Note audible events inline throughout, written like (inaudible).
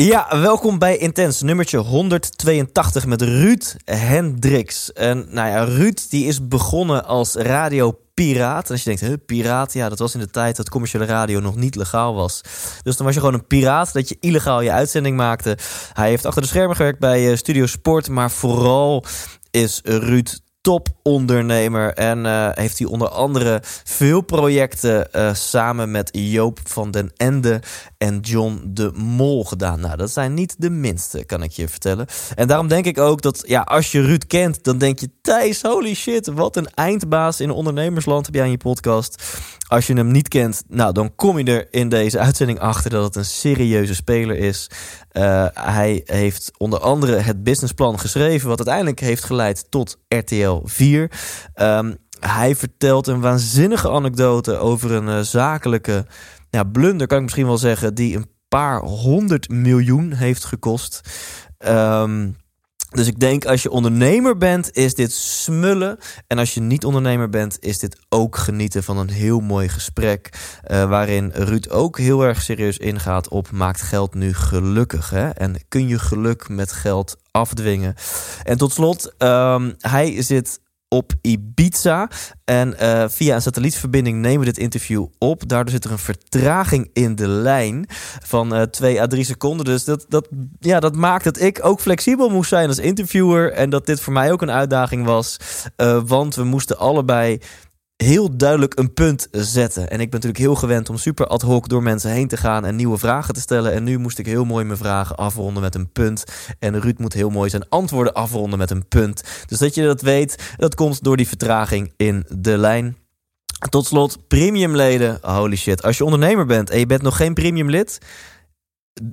Ja, welkom bij Intens, nummertje 182 met Ruud Hendricks. En nou ja, Ruud die is begonnen als radiopiraat. Als je denkt, huh, piraat, ja, dat was in de tijd dat commerciële radio nog niet legaal was. Dus dan was je gewoon een piraat, dat je illegaal je uitzending maakte. Hij heeft achter de schermen gewerkt bij eh, Studio Sport, maar vooral is Ruud topondernemer. En eh, heeft hij onder andere veel projecten eh, samen met Joop van den Ende en John de Mol gedaan. Nou, dat zijn niet de minste, kan ik je vertellen. En daarom denk ik ook dat, ja, als je Ruud kent, dan denk je: Thijs, holy shit, wat een eindbaas in ondernemersland heb jij in je podcast. Als je hem niet kent, nou, dan kom je er in deze uitzending achter dat het een serieuze speler is. Uh, hij heeft onder andere het businessplan geschreven, wat uiteindelijk heeft geleid tot RTL 4. Um, hij vertelt een waanzinnige anekdote over een uh, zakelijke ja, blunder, kan ik misschien wel zeggen, die een paar honderd miljoen heeft gekost. Um, dus ik denk als je ondernemer bent, is dit smullen. En als je niet ondernemer bent, is dit ook genieten van een heel mooi gesprek. Uh, waarin Ruud ook heel erg serieus ingaat op maakt geld nu gelukkig. En kun je geluk met geld afdwingen. En tot slot, um, hij zit op Ibiza. En uh, via een satellietverbinding nemen we dit interview op. Daardoor zit er een vertraging in de lijn van uh, 2 à 3 seconden. Dus dat, dat, ja, dat maakt dat ik ook flexibel moest zijn als interviewer. En dat dit voor mij ook een uitdaging was. Uh, want we moesten allebei heel duidelijk een punt zetten. En ik ben natuurlijk heel gewend om super ad hoc door mensen heen te gaan en nieuwe vragen te stellen. En nu moest ik heel mooi mijn vragen afronden met een punt. En Ruud moet heel mooi zijn antwoorden afronden met een punt. Dus dat je dat weet, dat komt door die vertraging in de lijn. Tot slot, premiumleden. Holy shit. Als je ondernemer bent en je bent nog geen premiumlid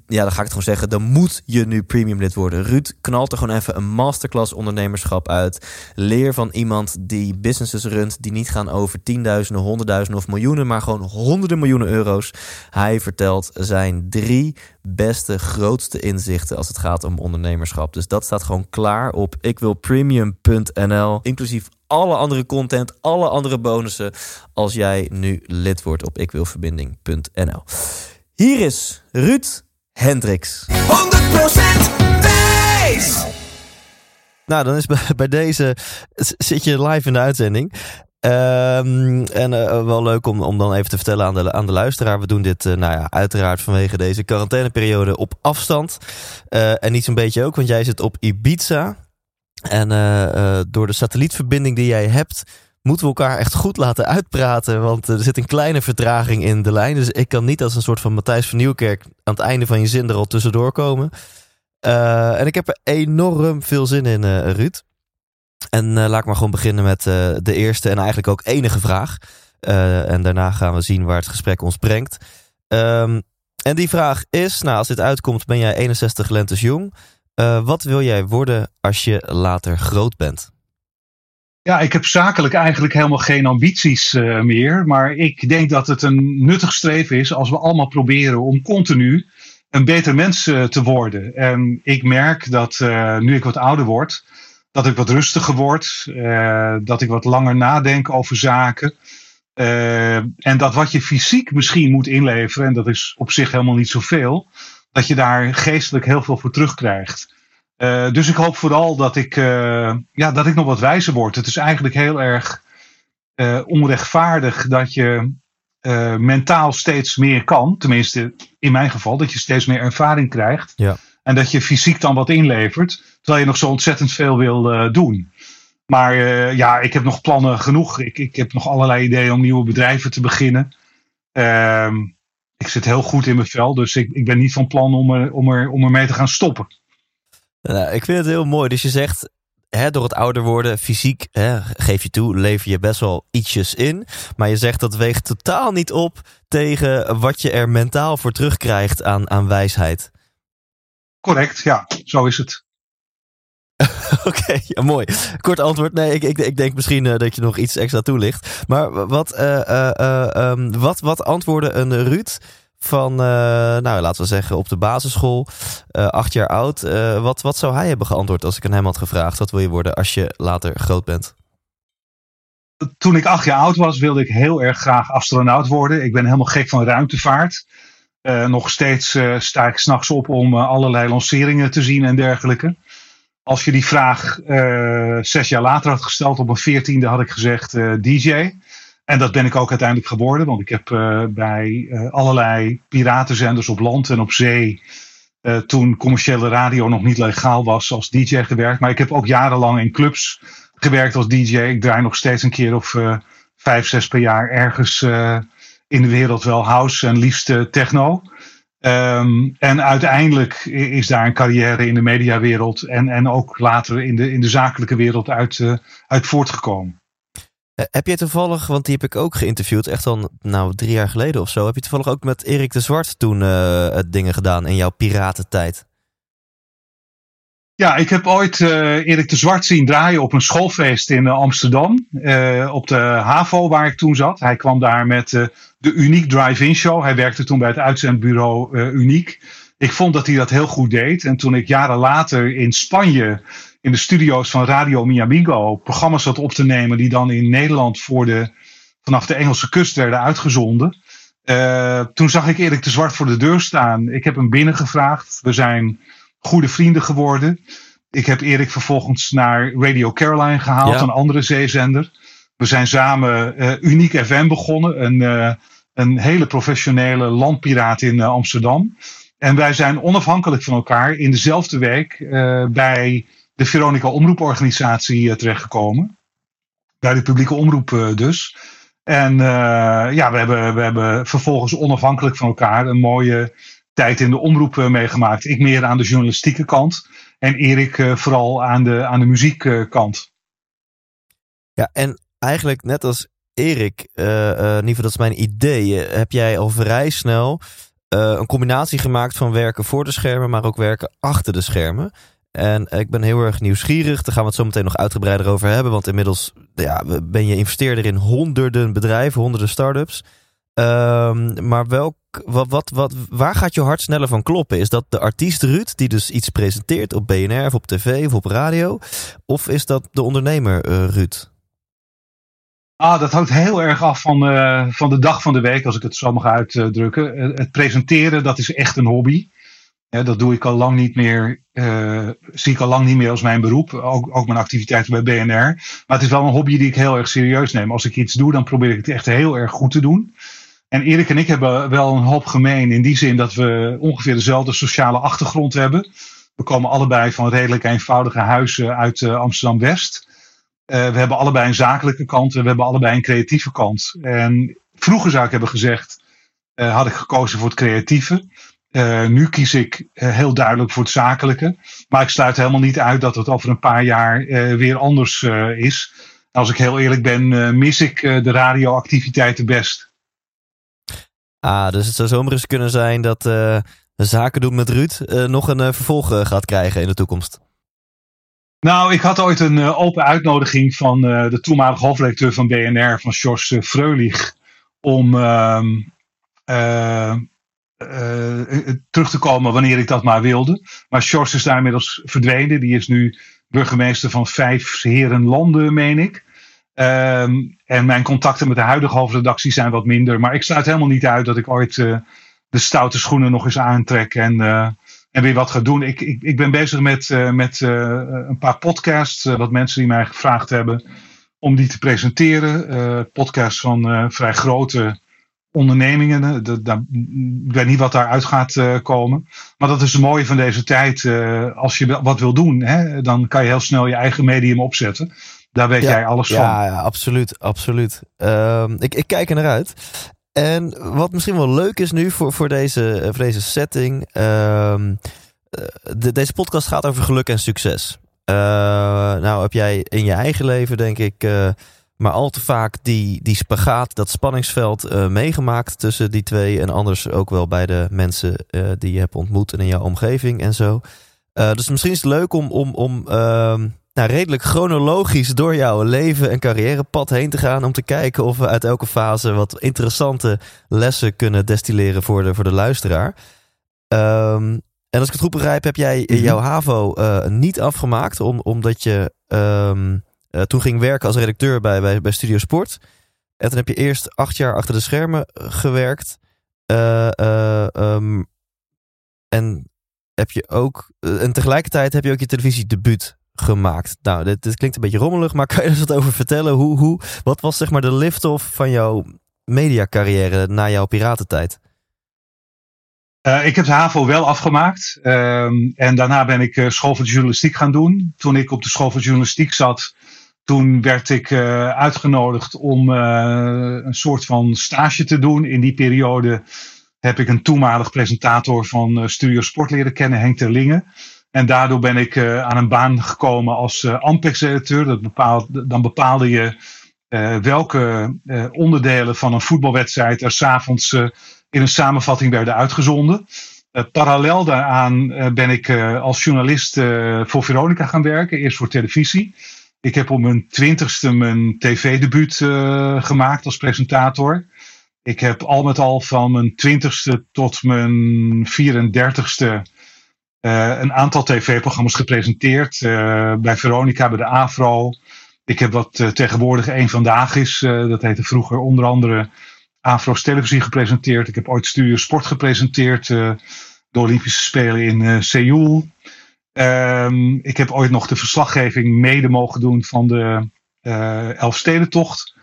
ja, dan ga ik het gewoon zeggen. Dan moet je nu premium lid worden. Ruud knalt er gewoon even een masterclass ondernemerschap uit. Leer van iemand die businesses runt. Die niet gaan over tienduizenden, honderdduizenden of miljoenen. Maar gewoon honderden miljoenen euro's. Hij vertelt zijn drie beste, grootste inzichten als het gaat om ondernemerschap. Dus dat staat gewoon klaar op ikwilpremium.nl. Inclusief alle andere content, alle andere bonussen. Als jij nu lid wordt op ikwilverbinding.nl. Hier is Ruud Hendricks. 100% Thijs! Nou, dan is bij, bij deze zit je live in de uitzending. Um, en uh, wel leuk om, om dan even te vertellen aan de, aan de luisteraar. We doen dit, uh, nou ja, uiteraard vanwege deze quarantaineperiode op afstand. Uh, en niet zo'n beetje ook, want jij zit op Ibiza. En door de satellietverbinding die jij hebt, moeten we elkaar echt goed laten uitpraten. Want er zit een kleine vertraging in de lijn. Dus ik kan niet als een soort van Matthijs van Nieuwkerk aan het einde van je zin er al tussendoor komen. Uh, en ik heb er enorm veel zin in, uh, Ruud. En uh, laat ik maar gewoon beginnen met de eerste en eigenlijk ook enige vraag. en daarna gaan we zien waar het gesprek ons brengt. Um, en die vraag is, nou als dit uitkomt ben jij 61 lentes jong. wat wil jij worden als je later groot bent? Ja, ik heb zakelijk eigenlijk helemaal geen ambities uh, meer. Maar ik denk dat het een nuttig streven is als we allemaal proberen om continu een beter mens uh, te worden. En ik merk dat uh, nu ik wat ouder word, dat ik wat rustiger word. dat ik wat langer nadenk over zaken. en dat wat je fysiek misschien moet inleveren, en dat is op zich helemaal niet zoveel, dat je daar geestelijk heel veel voor terugkrijgt. Uh, dus ik hoop vooral dat ik, uh, ja, dat ik nog wat wijzer word. Het is eigenlijk heel erg uh, onrechtvaardig dat je mentaal steeds meer kan. Tenminste, in mijn geval, dat je steeds meer ervaring krijgt. Ja. En dat je fysiek dan wat inlevert, terwijl je nog zo ontzettend veel wil doen. Maar ja, ik heb nog plannen genoeg. Ik, ik heb nog allerlei ideeën om nieuwe bedrijven te beginnen. Ehm, ik zit heel goed in mijn vel, dus ik, ik ben niet van plan om er, om, er, om ermee te gaan stoppen. Nou, ik vind het heel mooi. Dus je zegt, hè, door het ouder worden, fysiek, hè, geef je toe, lever je best wel ietsjes in. Maar je zegt dat weegt totaal niet op tegen wat je er mentaal voor terugkrijgt aan, aan wijsheid. Correct, ja, zo is het. (laughs) Oké, ja, mooi. Kort antwoord. Nee, ik, ik, ik denk misschien dat je nog iets extra toelicht. Maar wat, ehm, wat, wat antwoordde een Ruud van, nou laten we zeggen, op de basisschool, acht jaar oud. wat, wat zou hij hebben geantwoord als ik aan hem had gevraagd: wat wil je worden als je later groot bent? toen ik acht jaar oud was, wilde ik heel erg graag astronaut worden. Ik ben helemaal gek van ruimtevaart. Nog steeds sta ik s'nachts op om allerlei lanceringen te zien en dergelijke. Als je die vraag zes jaar later had gesteld, op mijn veertiende had ik gezegd DJ. En dat ben ik ook uiteindelijk geworden, want ik heb bij allerlei piratenzenders op land en op zee, toen commerciële radio nog niet legaal was, als DJ gewerkt. Maar ik heb ook jarenlang in clubs gewerkt als DJ. Ik draai nog steeds een keer of vijf, zes per jaar ergens in de wereld wel house en liefst uh, techno. Um, en uiteindelijk is daar een carrière in de mediawereld en, en ook later in de, in de zakelijke wereld uit, uit voortgekomen. Heb je toevallig, want die heb ik ook geïnterviewd, echt al nou, drie jaar geleden of zo. Heb je toevallig ook met Erik de Zwart toen dingen gedaan in jouw piratentijd? Ja, ik heb ooit uh, Erik de Zwart zien draaien op een schoolfeest in Amsterdam. Op de HAVO waar ik toen zat. Hij kwam daar met de Uniek Drive-In Show. Hij werkte toen bij het uitzendbureau Uniek. Ik vond dat hij dat heel goed deed. En toen ik jaren later in Spanje in de studio's van Radio Miamigo programma's zat op te nemen die dan in Nederland voor de, vanaf de Engelse kust werden uitgezonden. toen zag ik Erik de Zwart voor de deur staan. Ik heb hem binnengevraagd. We zijn goede vrienden geworden. Ik heb Erik vervolgens naar Radio Caroline gehaald, een andere zeezender. We zijn samen uh, Uniek FM begonnen, een, uh, een hele professionele landpiraat in Amsterdam. En wij zijn onafhankelijk van elkaar in dezelfde week bij de Veronica Omroeporganisatie terechtgekomen. Bij de publieke omroep dus. En ja, we hebben, we hebben vervolgens onafhankelijk van elkaar een mooie tijd in de omroep meegemaakt. Ik meer aan de journalistieke kant. En Erik vooral aan de, aan de muziekkant. ja, en eigenlijk net als Erik, in ieder geval dat is mijn idee, heb jij al vrij snel een combinatie gemaakt van werken voor de schermen, maar ook werken achter de schermen. En ik ben heel erg nieuwsgierig. Daar gaan we het zo meteen nog uitgebreider over hebben. Want inmiddels ja, ben je investeerder in honderden bedrijven, honderden start-ups. Um, maar welk, wat, wat, wat, waar gaat je hart sneller van kloppen? Is dat de artiest Ruud, die dus iets presenteert op BNR of op tv of op radio? Of is dat de ondernemer uh, Ruud? Ah, dat hangt heel erg af van, uh, van de dag van de week, als ik het zo mag uitdrukken. Uh, het presenteren, dat is echt een hobby. Dat doe ik al lang niet meer, zie ik al lang niet meer als mijn beroep. Ook, ook mijn activiteiten bij BNR. Maar het is wel een hobby die ik heel erg serieus neem. Als ik iets doe, dan probeer ik het echt heel erg goed te doen. En Erik en ik hebben wel een hoop gemeen in die zin dat we ongeveer dezelfde sociale achtergrond hebben. We komen allebei van redelijk eenvoudige huizen uit uh, Amsterdam West. Uh, we hebben allebei een zakelijke kant en we hebben allebei een creatieve kant. En vroeger zou ik hebben gezegd, uh, had ik gekozen voor het creatieve. nu kies ik heel duidelijk voor het zakelijke. Maar ik sluit helemaal niet uit dat het over een paar jaar weer anders is. Als ik heel eerlijk ben, mis ik de radioactiviteiten best. Ah, dus het zou zomaar eens kunnen zijn dat zaken doen met Ruud nog een vervolg gaat krijgen in de toekomst. Nou, ik had ooit een open uitnodiging van de toenmalige hoofdredacteur van BNR, van Jos Freulich, om ehm, terug te komen wanneer ik dat maar wilde. Maar Jos is daar inmiddels verdwenen. Die is nu burgemeester van vijf heren landen, meen ik. Um, en mijn contacten met de huidige hoofdredactie zijn wat minder. Maar ik sluit helemaal niet uit dat ik ooit uh, de stoute schoenen nog eens aantrek en, uh, en weer wat ga doen. Ik, ik, ik ben bezig met, uh, met een paar podcasts. wat mensen die mij gevraagd hebben om die te presenteren. podcasts van vrij grote ondernemingen. De, de, ik weet niet wat daaruit gaat komen. Maar dat is het mooie van deze tijd. als je wat wil doen, hè, dan kan je heel snel je eigen medium opzetten. Daar weet jij alles van. Ja, absoluut. absoluut. Um, ik, ik kijk er naar uit. En wat misschien wel leuk is nu voor, voor, deze, voor deze setting. Um, de, deze podcast gaat over geluk en succes. Uh, nou heb jij in je eigen leven, denk ik, maar al te vaak die, die spagaat, dat spanningsveld meegemaakt tussen die twee. En anders ook wel bij de mensen die je hebt ontmoet en in jouw omgeving en zo. dus misschien is het leuk om, om, om ehm, nou, redelijk chronologisch door jouw leven en carrièrepad heen te gaan. Om te kijken of we uit elke fase wat interessante lessen kunnen destilleren voor de, voor de luisteraar. Um, en als ik het goed begrijp, heb jij mhm. jouw HAVO uh, niet afgemaakt. Om, omdat je um, uh, toen ging werken als redacteur bij, bij, bij Studio Sport. En toen heb je eerst acht jaar achter de schermen gewerkt. Uh, um, en heb je ook. en tegelijkertijd heb je ook je televisiedebuut gemaakt. Nou, dit, klinkt een beetje rommelig, maar (laughs) kan je er wat over vertellen? Hoe, hoe, wat was zeg maar de lift-off van jouw mediacarrière na jouw piratentijd? Uh, ik heb de HAVO wel afgemaakt. Uh, en daarna ben ik uh, school voor journalistiek gaan doen. Toen ik op de school voor journalistiek zat, toen werd ik uh, uitgenodigd om een soort van stage te doen. In die periode heb ik een toenmalig presentator van Studio Sport leren kennen, Henk Terlingen. En daardoor ben ik uh, aan een baan gekomen als uh, Ampex-redacteur. Dan bepaalde je uh, welke onderdelen van een voetbalwedstrijd er s'avonds in een samenvatting werden uitgezonden. parallel daaraan ben ik als journalist voor Veronica gaan werken, eerst voor televisie. Ik heb op mijn twintigste mijn tv-debuut gemaakt als presentator. Ik heb al met al van mijn twintigste tot mijn 34ste uh, een aantal tv-programma's gepresenteerd. Uh, bij Veronica, bij de Afro. Ik heb wat uh, tegenwoordig één vandaag is. dat heette vroeger onder andere Afro's Televisie gepresenteerd. Ik heb ooit Studio Sport gepresenteerd. de Olympische Spelen in Seoul. Um, ik heb ooit nog de verslaggeving mede mogen doen van de Elfstedentocht.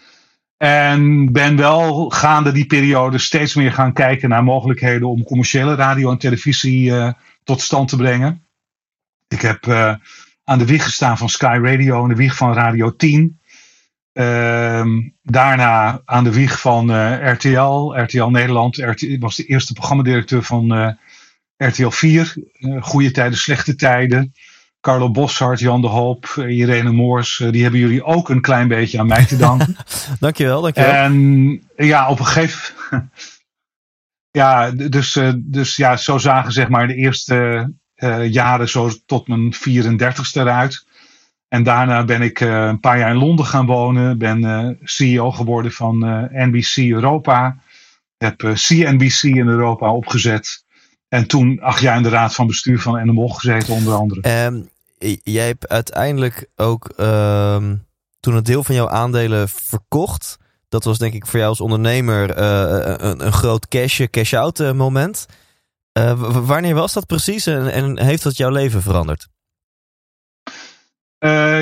En ben wel gaande die periode steeds meer gaan kijken naar mogelijkheden om commerciële radio en televisie tot stand te brengen. Ik heb uh, aan de wieg gestaan van Sky Radio en de wieg van Radio 10. Uh, ehm, daarna aan de wieg van eh, RTL, RTL Nederland. RTL, was de eerste programmadirecteur van RTL 4. goede tijden, slechte tijden. Carlo Boshart, Jan de Hoop, Irene Moors. die hebben jullie ook een klein beetje aan mij te danken. (laughs) dankjewel, dankjewel. En ja, op een gegeven (laughs) ja, dus, uh, dus ja, zo zagen zeg maar de eerste uh, jaren zo tot mijn 34ste eruit. En daarna ben ik uh, een paar jaar in Londen gaan wonen. Ben CEO geworden van NBC Europa. Heb CNBC in Europa opgezet. En toen acht jaar in de raad van bestuur van NMO gezeten onder andere. Um, jij hebt uiteindelijk ook um, toen een deel van jouw aandelen verkocht dat was denk ik voor jou als ondernemer uh, een, een, groot cash, cash-out uh, moment. Uh, wanneer was dat precies en, en, heeft dat jouw leven veranderd?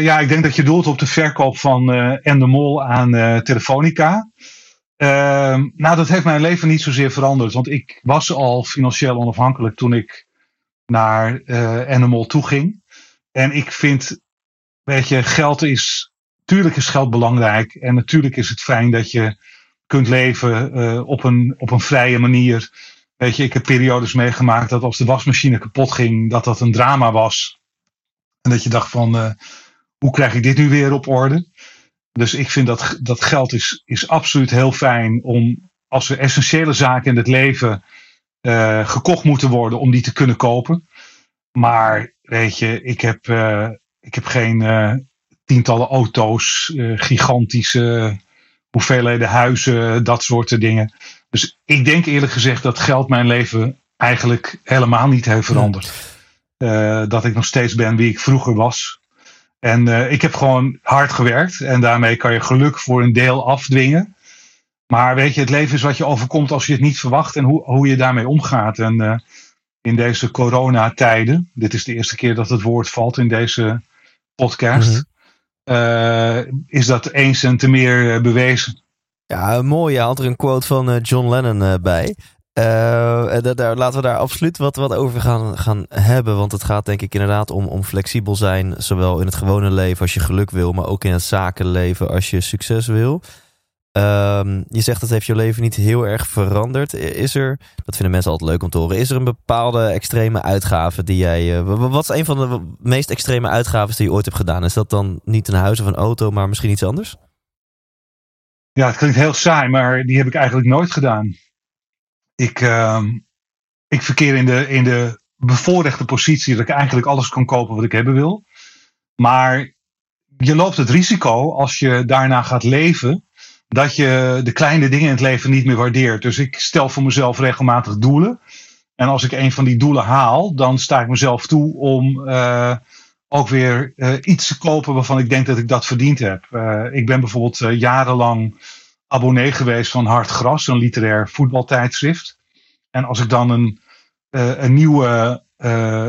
ja, ik denk dat je doelt op de verkoop van uh, de Mol aan Telefonica. Ehm, nou, dat heeft mijn leven niet zozeer veranderd. Want ik was al financieel onafhankelijk toen ik naar uh, Mol toe ging. En ik vind, weet je, geld is Tuurlijk is geld belangrijk en natuurlijk is het fijn dat je kunt leven uh, op, een, op een vrije manier. Weet je, ik heb periodes meegemaakt dat als de wasmachine kapot ging, dat dat een drama was. En dat je dacht van, uh, hoe krijg ik dit nu weer op orde? Dus ik vind dat, dat geld is, is absoluut heel fijn om, als er essentiële zaken in het leven uh, gekocht moeten worden, om die te kunnen kopen. Maar weet je, ik heb, ik heb geen tientallen auto's, gigantische hoeveelheden huizen, dat soort dingen. Dus ik denk eerlijk gezegd dat geld mijn leven eigenlijk helemaal niet heeft veranderd. Dat ik nog steeds ben wie ik vroeger was. En uh, ik heb gewoon hard gewerkt en daarmee kan je geluk voor een deel afdwingen. Maar weet je, het leven is wat je overkomt als je het niet verwacht en hoe, hoe je daarmee omgaat. En in deze coronatijden, dit is de eerste keer dat het woord valt in deze podcast. Mhm. Eh, is dat eens en te meer eh, bewezen. Ja, mooi. Je had er een quote van eh, John Lennon bij. Uh, daar, laten we daar absoluut wat, wat over gaan, gaan hebben. Want het gaat denk ik inderdaad om, om flexibel zijn. Zowel in het gewone leven als je geluk wil. Maar ook in het zakenleven als je succes wil. Um, je zegt dat heeft je leven niet heel erg veranderd. Is er, dat vinden mensen altijd leuk om te horen, is er een bepaalde extreme uitgave die jij. Uh, wat is een van de meest extreme uitgaven die je ooit hebt gedaan? Is dat dan niet een huis of een auto, maar misschien iets anders? Ja, het klinkt heel saai, maar die heb ik eigenlijk nooit gedaan. Ik, uh, ik verkeer in de, in de bevoorrechte positie dat ik eigenlijk alles kan kopen wat ik hebben wil. Maar je loopt het risico als je daarna gaat leven, dat je de kleine dingen in het leven niet meer waardeert. Dus ik stel voor mezelf regelmatig doelen. En als ik een van die doelen haal, dan sta ik mezelf toe om uh, ook weer uh, iets te kopen waarvan ik denk dat ik dat verdiend heb. Uh, ik ben bijvoorbeeld jarenlang abonnee geweest van Hard Gras, een literair voetbaltijdschrift. En als ik dan een, een nieuwe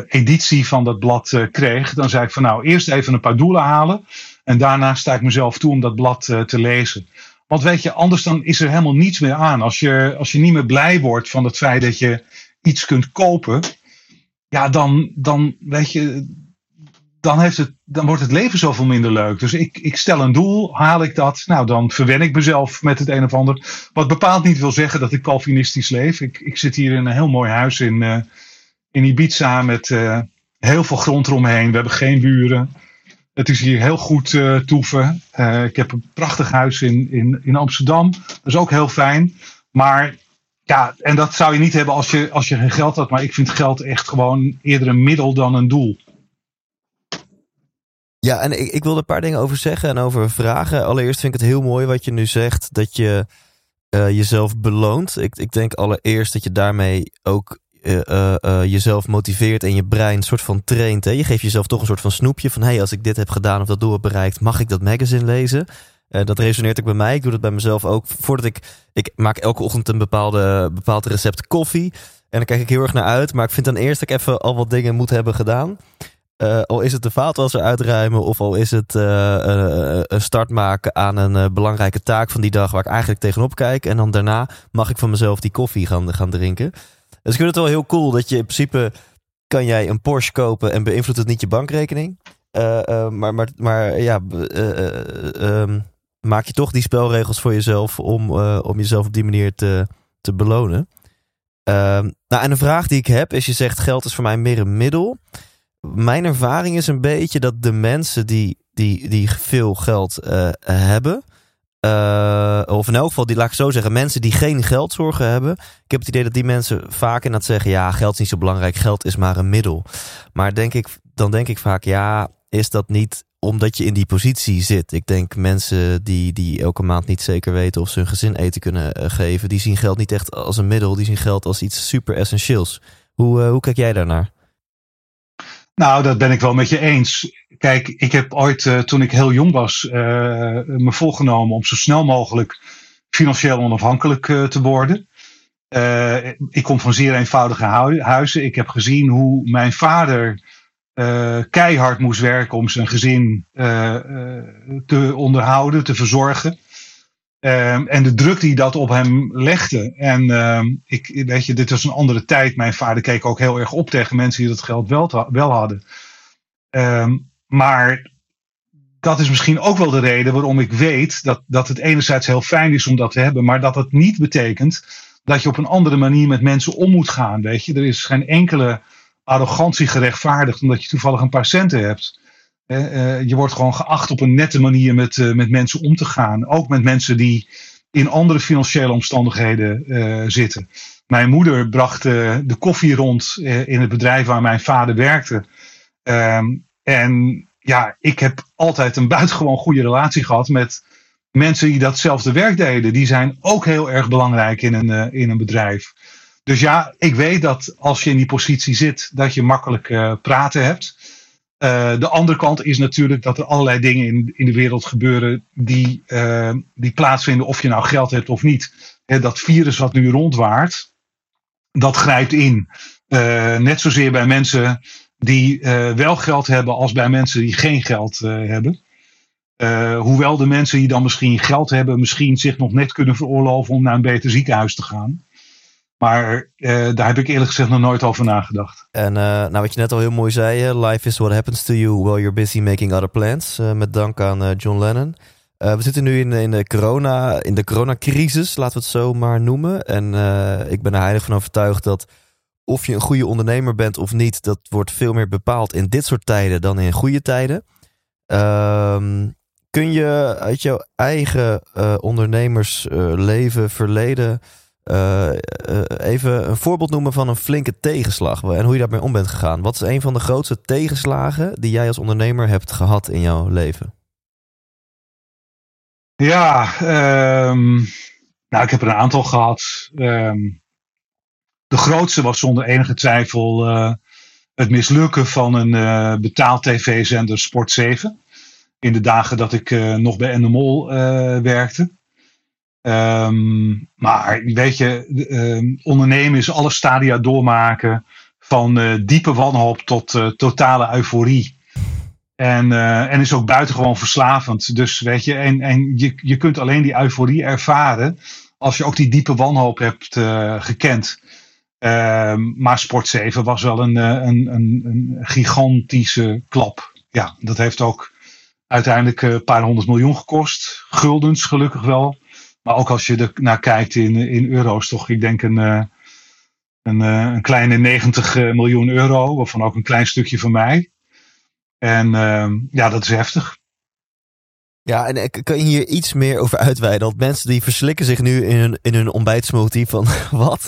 editie van dat blad kreeg, dan zei ik van nou, eerst even een paar doelen halen. En daarna sta ik mezelf toe om dat blad te lezen. Want weet je, anders dan is er helemaal niets meer aan. Als je, als je niet meer blij wordt van het feit dat je iets kunt kopen, ja, dan, dan weet je, dan, heeft het, dan wordt het leven zoveel minder leuk. Dus ik, ik stel een doel, haal ik dat, nou dan verwen ik mezelf met het een of ander. Wat bepaald niet wil zeggen dat ik Calvinistisch leef. Ik, ik zit hier in een heel mooi huis in, uh, in Ibiza met uh, heel veel grond eromheen. We hebben geen buren. Het is hier heel goed uh, toeven. ik heb een prachtig huis in, in, in Amsterdam. Dat is ook heel fijn. Maar ja, en dat zou je niet hebben als je, als je geen geld had. Maar ik vind geld echt gewoon eerder een middel dan een doel. Ja, en ik, ik wil er een paar dingen over zeggen en over vragen. Allereerst vind ik het heel mooi wat je nu zegt, dat je uh, jezelf beloont. Ik, ik denk allereerst dat je daarmee ook uh, uh, jezelf motiveert en je brein een soort van traint. Hè? Je geeft jezelf toch een soort van snoepje van... hey, als ik dit heb gedaan of dat doel heb bereikt... mag ik dat magazine lezen? Dat resoneert ook bij mij. Ik doe dat bij mezelf ook. Voordat ik. Ik maak elke ochtend een bepaalde, bepaald recept koffie. En dan kijk ik heel erg naar uit. Maar ik vind dan eerst dat ik even al wat dingen moet hebben gedaan. Uh, al is het de vaatwasser uitruimen. Of al is het uh, een start maken aan een belangrijke taak van die dag. Waar ik eigenlijk tegenop kijk. En dan daarna mag ik van mezelf die koffie gaan, gaan drinken. Dus ik vind het wel heel cool dat je in principe. Kan jij een Porsche kopen en beïnvloedt het niet je bankrekening? maar, maar, maar ja, um, maak je toch die spelregels voor jezelf om, om jezelf op die manier te, te belonen. Uh, nou, en een vraag die ik heb is: je zegt geld is voor mij meer een middel. Mijn ervaring is een beetje dat de mensen die, die, die veel geld uh, hebben, uh, of in elk geval, die laat ik zo zeggen, mensen die geen geldzorgen hebben. Ik heb het idee dat die mensen vaak in dat zeggen: ja, geld is niet zo belangrijk, geld is maar een middel. Maar denk ik, dan denk ik vaak: ja, is dat niet omdat je in die positie zit. Ik denk mensen die, die elke maand niet zeker weten of ze hun gezin eten kunnen eh, geven, die zien geld niet echt als een middel, die zien geld als iets super essentieels. Hoe, hoe kijk jij daarnaar? Nou, dat ben ik wel met je eens. Kijk, ik heb ooit, uh, toen ik heel jong was, me voorgenomen om zo snel mogelijk financieel onafhankelijk te worden. ik kom van zeer eenvoudige huizen. Ik heb gezien hoe mijn vader keihard moest werken om zijn gezin te onderhouden, te verzorgen. Um, en de druk die dat op hem legde. En uh, ik, weet je, dit was een andere tijd. Mijn vader keek ook heel erg op tegen mensen die dat geld wel, wel hadden. Um, maar dat is misschien ook wel de reden waarom ik weet dat, dat het enerzijds heel fijn is om dat te hebben, maar dat het niet betekent dat je op een andere manier met mensen om moet gaan. Weet je, er is geen enkele arrogantie gerechtvaardigd omdat je toevallig een paar centen hebt. Uh, je wordt gewoon geacht op een nette manier met, uh, met mensen om te gaan. Ook met mensen die in andere financiële omstandigheden uh, zitten. Mijn moeder bracht de koffie rond in het bedrijf waar mijn vader werkte. Ehm, en ja, ik heb altijd een (laughs) buitengewoon goede relatie gehad met mensen die datzelfde werk deden. Die zijn ook heel erg belangrijk in een, in een bedrijf. Dus ja, ik weet dat als je in die positie zit, dat je makkelijk praten hebt. Uh, de andere kant is natuurlijk dat er allerlei dingen in, in de wereld gebeuren die, uh, die plaatsvinden of je nou geld hebt of niet. Dat virus wat nu rondwaart, dat grijpt in. net zozeer bij mensen die wel geld hebben als bij mensen die geen geld hebben. hoewel de mensen die dan misschien geld hebben, misschien zich nog net kunnen veroorloven om naar een beter ziekenhuis te gaan. Maar uh, daar heb ik eerlijk gezegd nog nooit over nagedacht. En uh, nou, wat je net al heel mooi zei, life is what happens to you while you're busy making other plans. Uh, met dank aan John Lennon. we zitten nu in, in, de corona, in de coronacrisis, laten we het zo maar noemen. En ik ben er heilig van overtuigd dat of je een goede ondernemer bent of niet, dat wordt veel meer bepaald in dit soort tijden dan in goede tijden. Ehm, kun je uit jouw eigen ondernemersleven, verleden even een voorbeeld noemen van een flinke tegenslag en hoe je daarmee om bent gegaan. Wat is een van de grootste tegenslagen die jij als ondernemer hebt gehad in jouw leven? Ja, um, nou, ik heb er een aantal gehad. Um, de grootste was zonder enige twijfel uh, het mislukken van een betaald tv-zender Sport 7. In de dagen dat ik nog bij NMOL werkte. Um, maar weet je, ondernemen is alle stadia doormaken. Van diepe wanhoop tot totale euforie. En, uh, en is ook buitengewoon verslavend. Dus weet je, en, en je, je kunt alleen die euforie ervaren als je ook die diepe wanhoop hebt gekend. Uh, maar Sport 7 was wel een, een, een, een, gigantische klap. Ja, dat heeft ook uiteindelijk een paar honderd miljoen gekost. Guldens gelukkig wel. Maar ook als je er naar kijkt in, in euro's, toch, ik denk een, een, een kleine 90 miljoen euro, waarvan ook een klein stukje van mij. En uh, ja, dat is heftig. Ja, en kan je hier iets meer over uitweiden? Want mensen die verslikken zich nu in hun, in hun ontbijtsmoothie van (laughs) wat?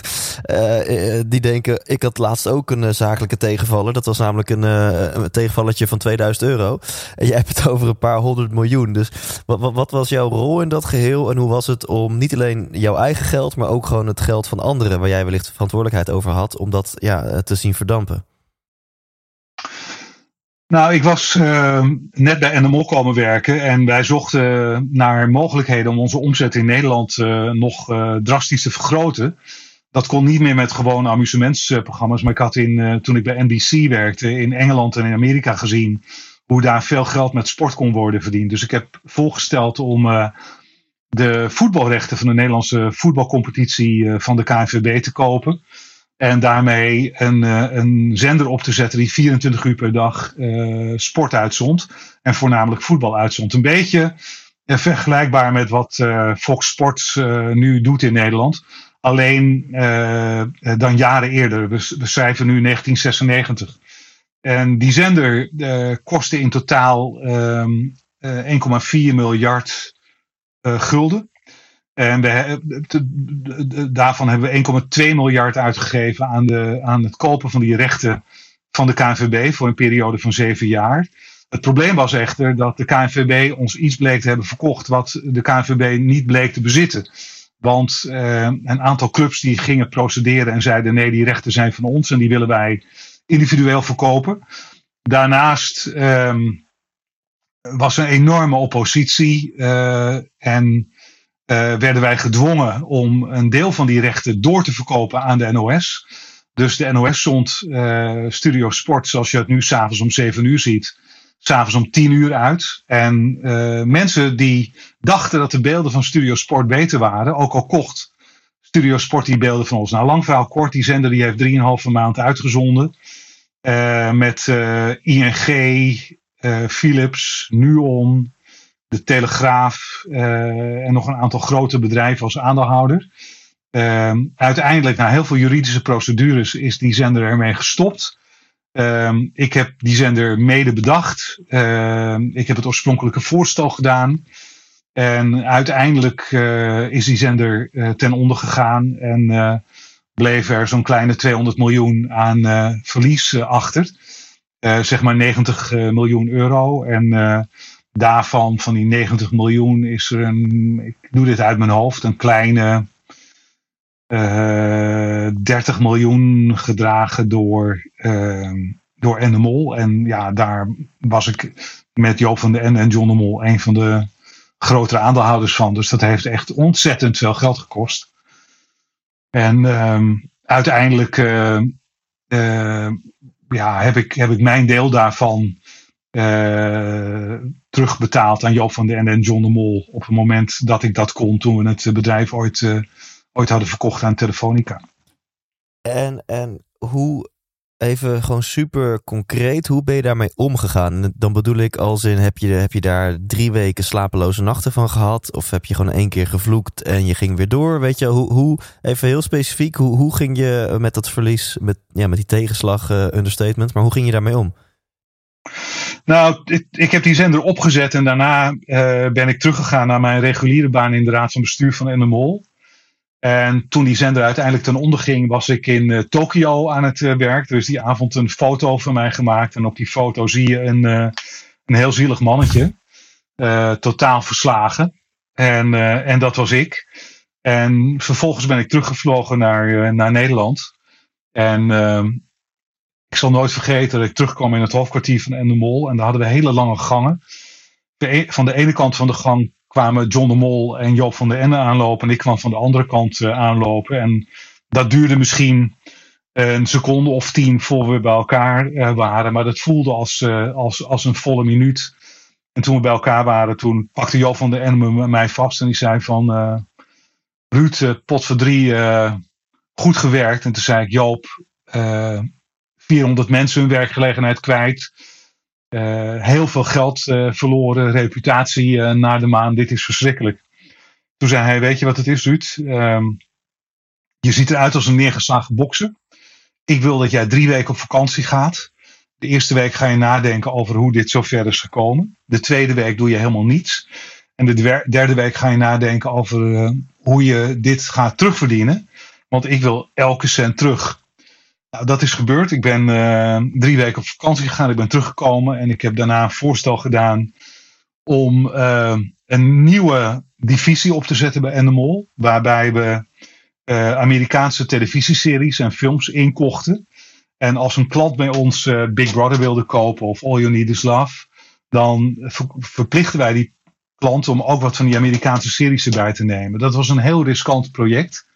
Uh, die denken, ik had laatst ook een uh, zakelijke tegenvaller. Dat was namelijk een, uh, een tegenvallertje van 2000 euro. En jij hebt het over een paar honderd miljoen. Dus wat, wat, wat, was jouw rol in dat geheel? En hoe was het om niet alleen jouw eigen geld, maar ook gewoon het geld van anderen... waar jij wellicht verantwoordelijkheid over had, om dat ja, te zien verdampen? Nou, ik was uh, net bij NMO komen werken en wij zochten naar mogelijkheden om onze omzet in Nederland uh, nog uh, drastisch te vergroten. Dat kon niet meer met gewone amusementsprogramma's, maar ik had in, toen ik bij NBC werkte in Engeland en in Amerika gezien hoe daar veel geld met sport kon worden verdiend. Dus ik heb voorgesteld om de voetbalrechten van de Nederlandse voetbalcompetitie van de KNVB te kopen. En daarmee een, eh, een zender op te zetten die 24 uur per dag uh, sport uitzond. En voornamelijk voetbal uitzond. Een beetje uh, vergelijkbaar met wat Fox Sports nu doet in Nederland. Alleen dan jaren eerder. We, we schrijven nu 1996. En die zender kostte in totaal 1,4 ehm, miljard gulden. En daarvan hebben we 1,2 miljard uitgegeven aan, de, aan het kopen van die rechten van de KNVB voor een periode van zeven jaar. Het probleem was echter dat de KNVB ons iets bleek te hebben verkocht wat de KNVB niet bleek te bezitten. Want eh, een aantal clubs die gingen procederen en zeiden nee, die rechten zijn van ons en die willen wij individueel verkopen. Daarnaast eh, was er een enorme oppositie uh, en werden wij gedwongen om een deel van die rechten door te verkopen aan de NOS. Dus de NOS zond uh, Studio Sport, zoals je het nu s'avonds om 7 uur ziet, s'avonds om 10 uur uit. En uh, mensen die dachten dat de beelden van Studio Sport beter waren, ook al kocht Studio Sport die beelden van ons. Nou, lang verhaal kort, die zender die heeft 3,5 maand uitgezonden. met ING, Philips, Nuon, de Telegraaf uh, en nog een aantal grote bedrijven als aandeelhouder. Uh, uiteindelijk, na heel veel juridische procedures, is die zender ermee gestopt. Uh, ik heb die zender mede bedacht. ik heb het oorspronkelijke voorstel gedaan. En uiteindelijk uh, is die zender uh, ten onder gegaan en bleef er zo'n kleine 200 miljoen aan verlies achter. zeg maar 90 miljoen euro. En daarvan, van die 90 miljoen, is er een, ik doe dit uit mijn hoofd, een kleine uh, eh, 30 miljoen gedragen door, uh, door N de Mol. En ja, daar was ik met Joop van den N en John de Mol een van de grotere aandeelhouders van. Dus dat heeft echt ontzettend veel geld gekost. En uh, uiteindelijk uh, ja, heb, ik, heb ik mijn deel daarvan uh, terugbetaald aan Joop van den en John de Mol op het moment dat ik dat kon toen we het bedrijf ooit, uh, ooit hadden verkocht aan Telefonica. En, en hoe, even gewoon super concreet, hoe ben je daarmee omgegaan? Dan bedoel ik als in, heb je, heb je daar drie weken slapeloze nachten van gehad? Of heb je gewoon één keer gevloekt en je ging weer door? Weet je, hoe, hoe even heel specifiek, hoe, hoe ging je met dat verlies, met, ja, met die tegenslag, understatement, maar hoe ging je daarmee om? Nou, ik, ik, heb die zender opgezet en daarna uh, ben ik teruggegaan naar mijn reguliere baan in de raad van bestuur van NMOL. En toen die zender uiteindelijk ten onder ging, was ik in uh, Tokio aan het uh, werk. Er is die avond een foto van mij gemaakt. En op die foto zie je een, een heel zielig mannetje. totaal verslagen. En, en dat was ik. En vervolgens ben ik teruggevlogen naar, naar Nederland. En ehm, ik zal nooit vergeten dat ik terugkwam in het hoofdkwartier van Endemol. En daar hadden we hele lange gangen. De, van de ene kant van de gang kwamen John de Mol en Joop van der Ende aanlopen. En ik kwam van de andere kant uh, aanlopen. En dat duurde misschien een seconde of tien voor we bij elkaar uh, waren. Maar dat voelde als, uh, als, als een volle minuut. En toen we bij elkaar waren, toen pakte Joop van der Ende mij vast. En die zei van, Ruud, pot voor drie, goed gewerkt. En toen zei ik, Joop, 400 mensen hun werkgelegenheid kwijt. Uh, heel veel geld uh, verloren, reputatie uh, naar de maan. Dit is verschrikkelijk. Toen zei hij: Weet je wat het is, Ruud? Um, je ziet eruit als een neergeslagen bokser. Ik wil dat jij drie weken op vakantie gaat. De eerste week ga je nadenken over hoe dit zo ver is gekomen. De tweede week doe je helemaal niets. En de derde week ga je nadenken over hoe je dit gaat terugverdienen. Want ik wil elke cent terug. Nou, dat is gebeurd. Ik ben uh, drie weken op vakantie gegaan. Ik ben teruggekomen en ik heb daarna een voorstel gedaan om uh, een nieuwe divisie op te zetten bij Endemol. Waarbij we uh, Amerikaanse televisieseries en films inkochten. En als een klant bij ons Big Brother wilde kopen of All You Need Is Love, dan ver verplichten wij die klant om ook wat van die Amerikaanse series erbij te nemen. Dat was een heel riskant project.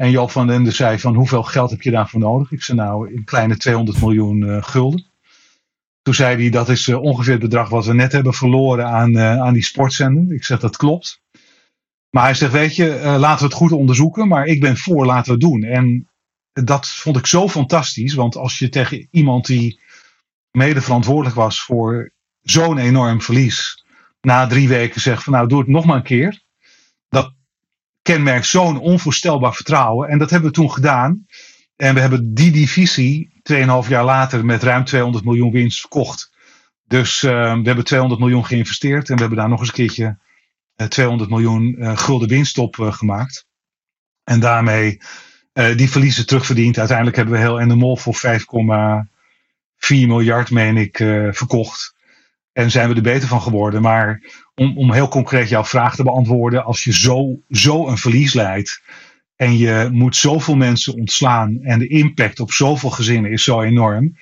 En Joop van den Ende zei van hoeveel geld heb je daarvoor nodig? Ik zei nou een kleine 200 miljoen uh, gulden. Toen zei hij dat is uh, ongeveer het bedrag wat we net hebben verloren aan, uh, aan die sportzender. Ik zeg dat klopt. Maar hij zegt weet je laten we het goed onderzoeken. Maar ik ben voor laten we het doen. En dat vond ik zo fantastisch. Want als je tegen iemand die mede verantwoordelijk was voor zo'n enorm verlies. Na drie weken zegt van nou doe het nog maar een keer. Dat, kenmerkt zo'n onvoorstelbaar vertrouwen. En dat hebben we toen gedaan. En we hebben die divisie 2,5 jaar later met ruim 200 miljoen winst verkocht. Dus uh, we hebben 200 miljoen geïnvesteerd en we hebben daar nog eens een keertje uh, 200 miljoen uh, gulden winst op uh, gemaakt. En daarmee die verliezen terugverdiend. Uiteindelijk hebben we heel Endemol voor 5,4 miljard, meen ik, verkocht. En zijn we er beter van geworden. Maar om, om heel concreet jouw vraag te beantwoorden. Als je zo, zo een verlies leidt. En je moet zoveel mensen ontslaan. En de impact op zoveel gezinnen is zo enorm.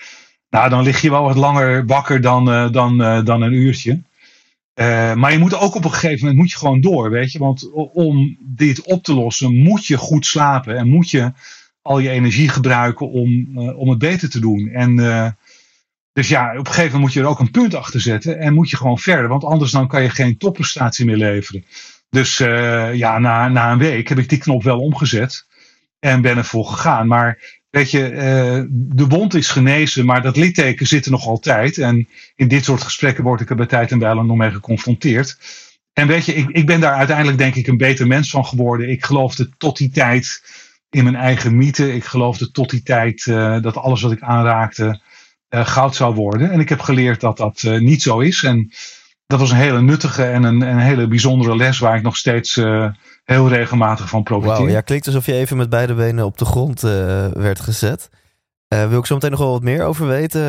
Nou, dan lig je wel wat langer wakker dan, uh, dan, uh, dan een uurtje. Uh, maar je moet ook op een gegeven moment moet je gewoon door, weet je. Want om dit op te lossen moet je goed slapen. En moet je al je energie gebruiken om, om het beter te doen. En dus ja, op een gegeven moment moet je er ook een punt achter zetten en moet je gewoon verder, want anders dan kan je geen topprestatie meer leveren. Dus uh, ja, na, na een week heb ik die knop wel omgezet en ben ervoor gegaan. Maar weet je, uh, de wond is genezen, maar dat litteken zit er nog altijd. En in dit soort gesprekken word ik er bij tijd en wijle nog mee geconfronteerd. En weet je, ik, ik ben daar uiteindelijk denk ik een beter mens van geworden. Ik geloofde tot die tijd in mijn eigen mythe. Ik geloofde tot die tijd uh, dat alles wat ik aanraakte goud zou worden. En ik heb geleerd dat dat uh, niet zo is. En dat was een hele nuttige en een, een hele bijzondere les waar ik nog steeds uh, heel regelmatig van profiteer. Wow, ja, klinkt alsof je even met beide benen op de grond werd gezet. wil ik zo meteen nog wel wat meer over weten.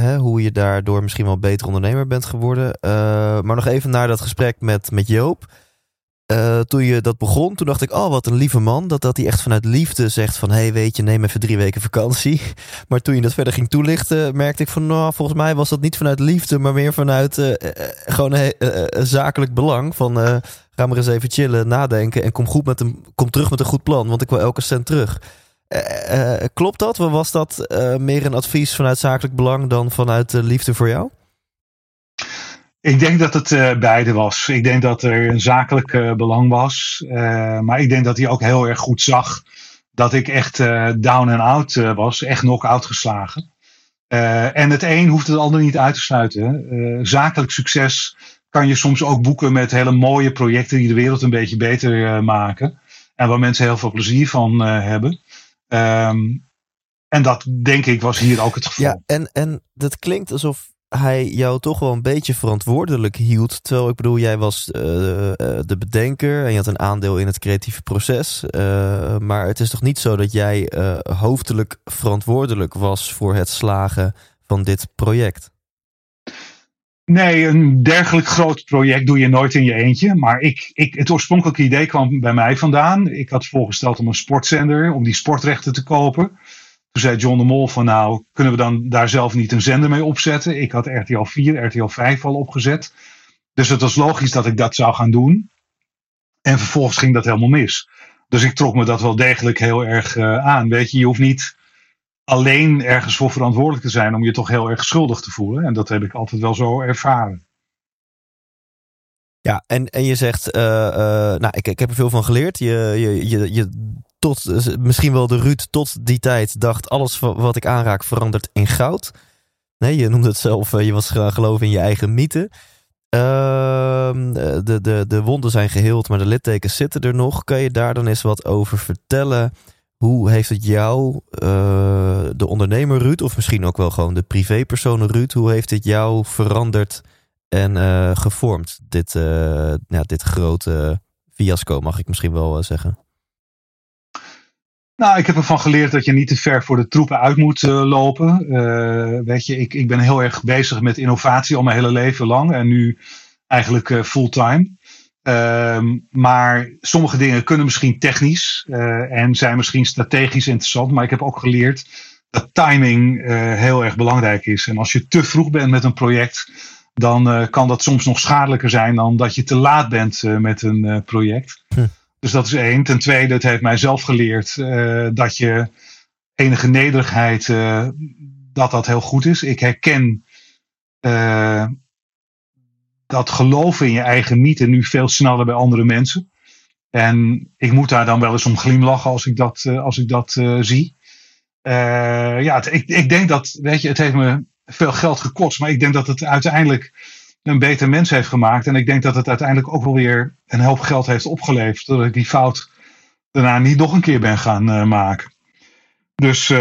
Hè, hoe je daardoor misschien wel beter ondernemer bent geworden. maar nog even naar dat gesprek met, met Joop. Uh, toen je dat begon, toen dacht ik, oh wat een lieve man. Dat, dat hij echt vanuit liefde zegt van, hey weet je, neem even drie weken vakantie. (laughs) Maar toen je dat verder ging toelichten, merkte ik van, nou volgens mij was dat niet vanuit liefde, maar meer vanuit uh, gewoon een zakelijk belang. Van, ga maar eens even chillen, nadenken en kom, goed met een, kom terug met een goed plan, want ik wil elke cent terug. klopt dat? Was dat meer een advies vanuit zakelijk belang dan vanuit liefde voor jou? Ik denk dat het uh, beide was. Ik denk dat er een zakelijk uh, belang was. Uh, maar ik denk dat hij ook heel erg goed zag dat ik echt down and out was. Echt knock-out geslagen. en het een hoeft het ander niet uit te sluiten. zakelijk succes kan je soms ook boeken met hele mooie projecten die de wereld een beetje beter maken. En waar mensen heel veel plezier van hebben. Um, en dat denk ik was hier ook het geval. Ja, en, en dat klinkt alsof hij jou toch wel een beetje verantwoordelijk hield. Terwijl ik bedoel, jij was uh, de bedenker en je had een aandeel in het creatieve proces. Uh, maar het is toch niet zo dat jij hoofdelijk verantwoordelijk was voor het slagen van dit project? Nee, een dergelijk groot project doe je nooit in je eentje. Maar ik, ik, het oorspronkelijke idee kwam bij mij vandaan. Ik had voorgesteld om een sportzender, om die sportrechten te kopen. Toen zei John de Mol van nou, kunnen we dan daar zelf niet een zender mee opzetten? Ik had RTL 4, RTL 5 al opgezet. Dus het was logisch dat ik dat zou gaan doen. En vervolgens ging dat helemaal mis. Dus ik trok me dat wel degelijk heel erg uh, aan. Weet je, je hoeft niet alleen ergens voor verantwoordelijk te zijn om je toch heel erg schuldig te voelen. En dat heb ik altijd wel zo ervaren. Ja, en, en je zegt, uh, uh, nou, ik, ik heb er veel van geleerd. Je, je, je, je tot, misschien wel de Ruud tot die tijd dacht, alles wat ik aanraak verandert in goud. Nee, je noemde het zelf, je was geloven in je eigen mythe. Ehm, de, de, de wonden zijn geheeld, maar de littekens zitten er nog. Kan je daar dan eens wat over vertellen? Hoe heeft het jou, de ondernemer Ruud, of misschien ook wel gewoon de privépersoon Ruud, hoe heeft het jou veranderd en gevormd? Dit, ja, dit grote fiasco, mag ik misschien wel zeggen. Nou, ik heb ervan geleerd dat je niet te ver voor de troepen uit moet lopen. weet je, ik, ik ben heel erg bezig met innovatie al mijn hele leven lang en nu eigenlijk fulltime. Um, maar sommige dingen kunnen misschien technisch en zijn misschien strategisch interessant. Maar ik heb ook geleerd dat timing heel erg belangrijk is. En als je te vroeg bent met een project, dan kan dat soms nog schadelijker zijn dan dat je te laat bent met een project. Hm. Dus dat is één. Ten tweede, het heeft mij zelf geleerd dat je enige nederigheid, dat dat heel goed is. Ik herken dat geloven in je eigen mythe nu veel sneller bij andere mensen. En ik moet daar dan wel eens om glimlachen als ik dat, als ik dat zie. Ja, ik, ik denk dat, weet je, het heeft me veel geld gekost. Maar ik denk dat het uiteindelijk een beter mens heeft gemaakt. En ik denk dat het uiteindelijk ook wel weer een hoop geld heeft opgeleverd. Dat ik die fout daarna niet nog een keer ben gaan maken. Dus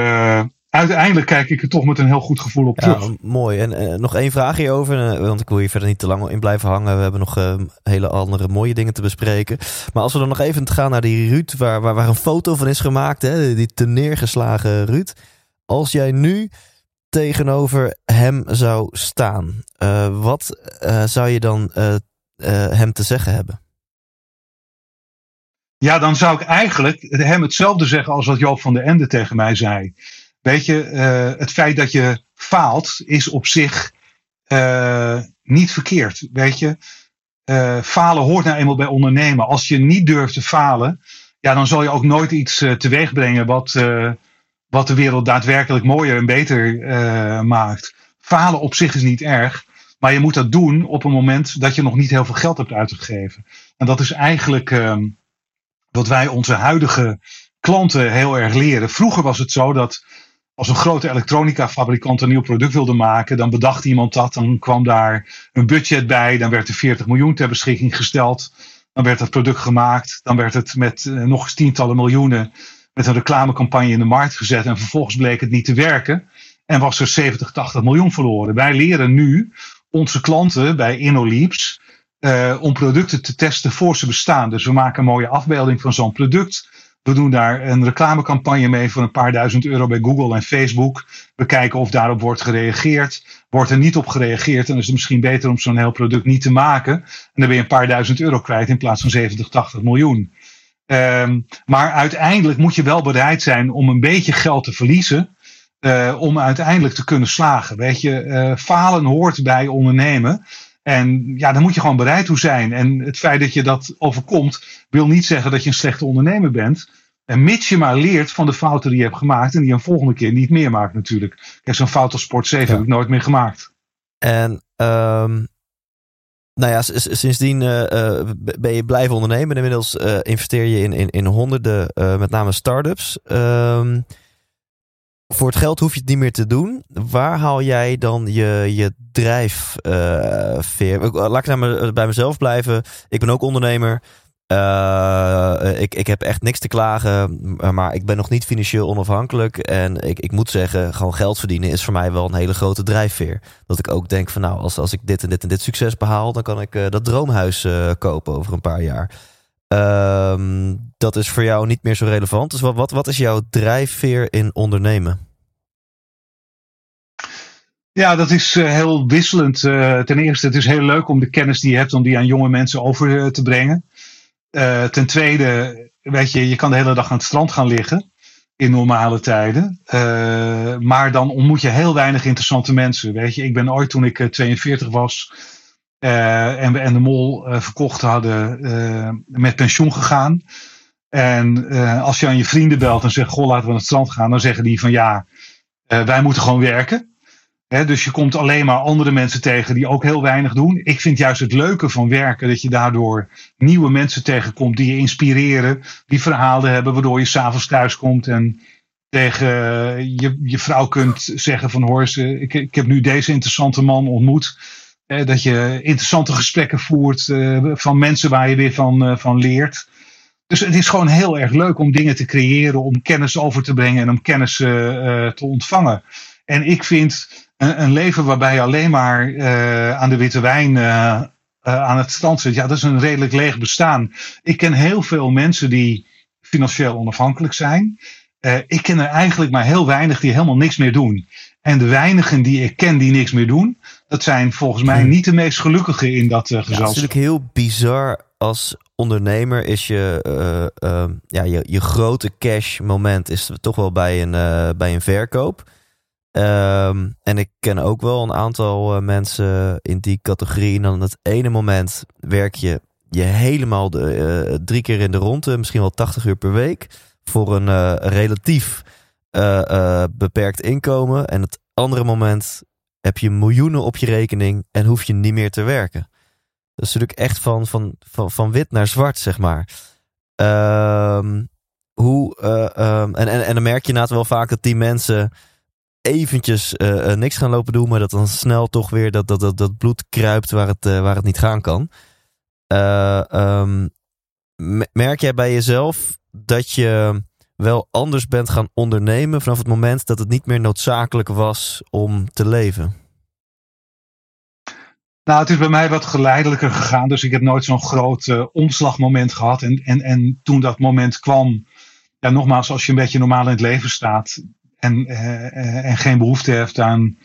uiteindelijk kijk ik er toch met een heel goed gevoel op terug. Ja, mooi. En uh, nog één vraag hierover, want ik wil hier verder niet te lang in blijven hangen. We hebben nog hele andere mooie dingen te bespreken. Maar als we dan nog even gaan naar die Ruud, waar, waar, waar een foto van is gemaakt, hè, die neergeslagen Ruud. Als jij nu tegenover hem zou staan, wat zou je dan hem te zeggen hebben? Ja, dan zou ik eigenlijk hem hetzelfde zeggen als wat Joop van der Ende tegen mij zei. Weet je, het feit dat je faalt is op zich niet verkeerd. Weet je, falen hoort nou eenmaal bij ondernemen. Als je niet durft te falen, ja, dan zal je ook nooit iets teweeg brengen wat, wat de wereld daadwerkelijk mooier en beter maakt. Falen op zich is niet erg. Maar je moet dat doen op een moment dat je nog niet heel veel geld hebt uitgegeven. En dat is eigenlijk uh, wat wij onze huidige klanten heel erg leren. Vroeger was het zo dat als een grote elektronica-fabrikant een nieuw product wilde maken, dan bedacht iemand dat. Dan kwam daar een budget bij. Dan werd er 40 miljoen ter beschikking gesteld. Dan werd het product gemaakt. Dan werd het met uh, nog eens tientallen miljoenen met een reclamecampagne in de markt gezet. En vervolgens bleek het niet te werken. En was er 70, 80 miljoen verloren. Wij leren nu onze klanten bij InnoLeaps uh, om producten te testen voor ze bestaan. Dus we maken een mooie afbeelding van zo'n product. We doen daar een reclamecampagne mee voor een paar duizend euro bij Google en Facebook. We kijken of daarop wordt gereageerd. Wordt er niet op gereageerd, dan is het misschien beter om zo'n heel product niet te maken. En dan ben je een paar duizend euro kwijt in plaats van 70, 80 miljoen. Um, maar uiteindelijk moet je wel bereid zijn om een beetje geld te verliezen. Uh, om uiteindelijk te kunnen slagen. Weet je, uh, falen hoort bij ondernemen. En ja, daar moet je gewoon bereid toe zijn. En het feit dat je dat overkomt, wil niet zeggen dat je een slechte ondernemer bent. En mits je maar leert van de fouten die je hebt gemaakt. En die je een volgende keer niet meer maakt natuurlijk. Kijk, zo'n fout als Sport 7 heb ik nooit meer gemaakt. En um, nou ja, sindsdien uh, ben je blijven ondernemen. Inmiddels uh, investeer je in, in, in honderden, met name start-ups. Um, voor het geld hoef je het niet meer te doen. Waar haal jij dan je, je drijfveer? Laat ik nou bij mezelf blijven. Ik ben ook ondernemer. Uh, ik, ik heb echt niks te klagen, maar ik ben nog niet financieel onafhankelijk. En ik, ik moet zeggen, gewoon geld verdienen is voor mij wel een hele grote drijfveer. Dat ik ook denk van nou, als, als ik dit en dit en dit succes behaal, dan kan ik uh, dat droomhuis kopen over een paar jaar. Ehm, dat is voor jou niet meer zo relevant. Dus wat, wat, wat is jouw drijfveer in ondernemen? Ja, dat is heel wisselend. ten eerste, het is heel leuk om de kennis die je hebt, om die aan jonge mensen over te brengen. Uh, ten tweede, weet je, je kan de hele dag aan het strand gaan liggen in normale tijden. Uh, maar dan ontmoet je heel weinig interessante mensen. Weet je, ik ben ooit toen ik 42 eh, was en we en de mol verkocht hadden, met pensioen gegaan. En als je aan je vrienden belt en zegt: Goh, laten we naar het strand gaan, dan zeggen die van ja, wij moeten gewoon werken dus je komt alleen maar andere mensen tegen die ook heel weinig doen. Ik vind juist het leuke van werken dat je daardoor nieuwe mensen tegenkomt die je inspireren, die verhalen hebben, waardoor je s'avonds thuis komt en tegen je, je vrouw kunt zeggen van hoor, ik, ik heb nu deze interessante man ontmoet. dat je interessante gesprekken voert uh, van mensen waar je weer van, uh, van leert. Dus het is gewoon heel erg leuk om dingen te creëren, om kennis over te brengen en om kennis uh, te ontvangen. En ik vind een, een leven waarbij je alleen maar uh, aan de witte wijn uh, aan het strand zit, ja, dat is een redelijk leeg bestaan. Ik ken heel veel mensen die financieel onafhankelijk zijn. ik ken er eigenlijk maar heel weinig die helemaal niks meer doen. En de weinigen die ik ken die niks meer doen, dat zijn volgens mij niet de meest gelukkigen in dat gezelschap. Ja, het is natuurlijk heel bizar als ondernemer is je, uh, uh, ja, je, je grote cash moment is toch wel bij een, bij een verkoop. Um, en ik ken ook wel een aantal uh, mensen in die categorie. En dan het ene moment werk je je helemaal de, uh, drie keer in de ronde, misschien wel 80 uur per week, voor een uh, relatief beperkt inkomen. En het andere moment heb je miljoenen op je rekening en hoef je niet meer te werken. Dat is natuurlijk echt van, van, van, van wit naar zwart, zeg maar. Um, hoe, um, en, en, en dan merk je inderdaad wel vaak dat die mensen eventjes uh, niks gaan lopen doen, maar dat dan snel toch weer dat, dat, dat, dat bloed kruipt waar het, uh, waar het niet gaan kan. Um, merk jij bij jezelf dat je wel anders bent gaan ondernemen vanaf het moment dat het niet meer noodzakelijk was om te leven? Nou, het is bij mij wat geleidelijker gegaan. Dus ik heb nooit zo'n groot omslagmoment gehad. En, en, en toen dat moment kwam, ja, nogmaals, als je een beetje normaal in het leven staat, en, uh, en geen behoefte heeft aan,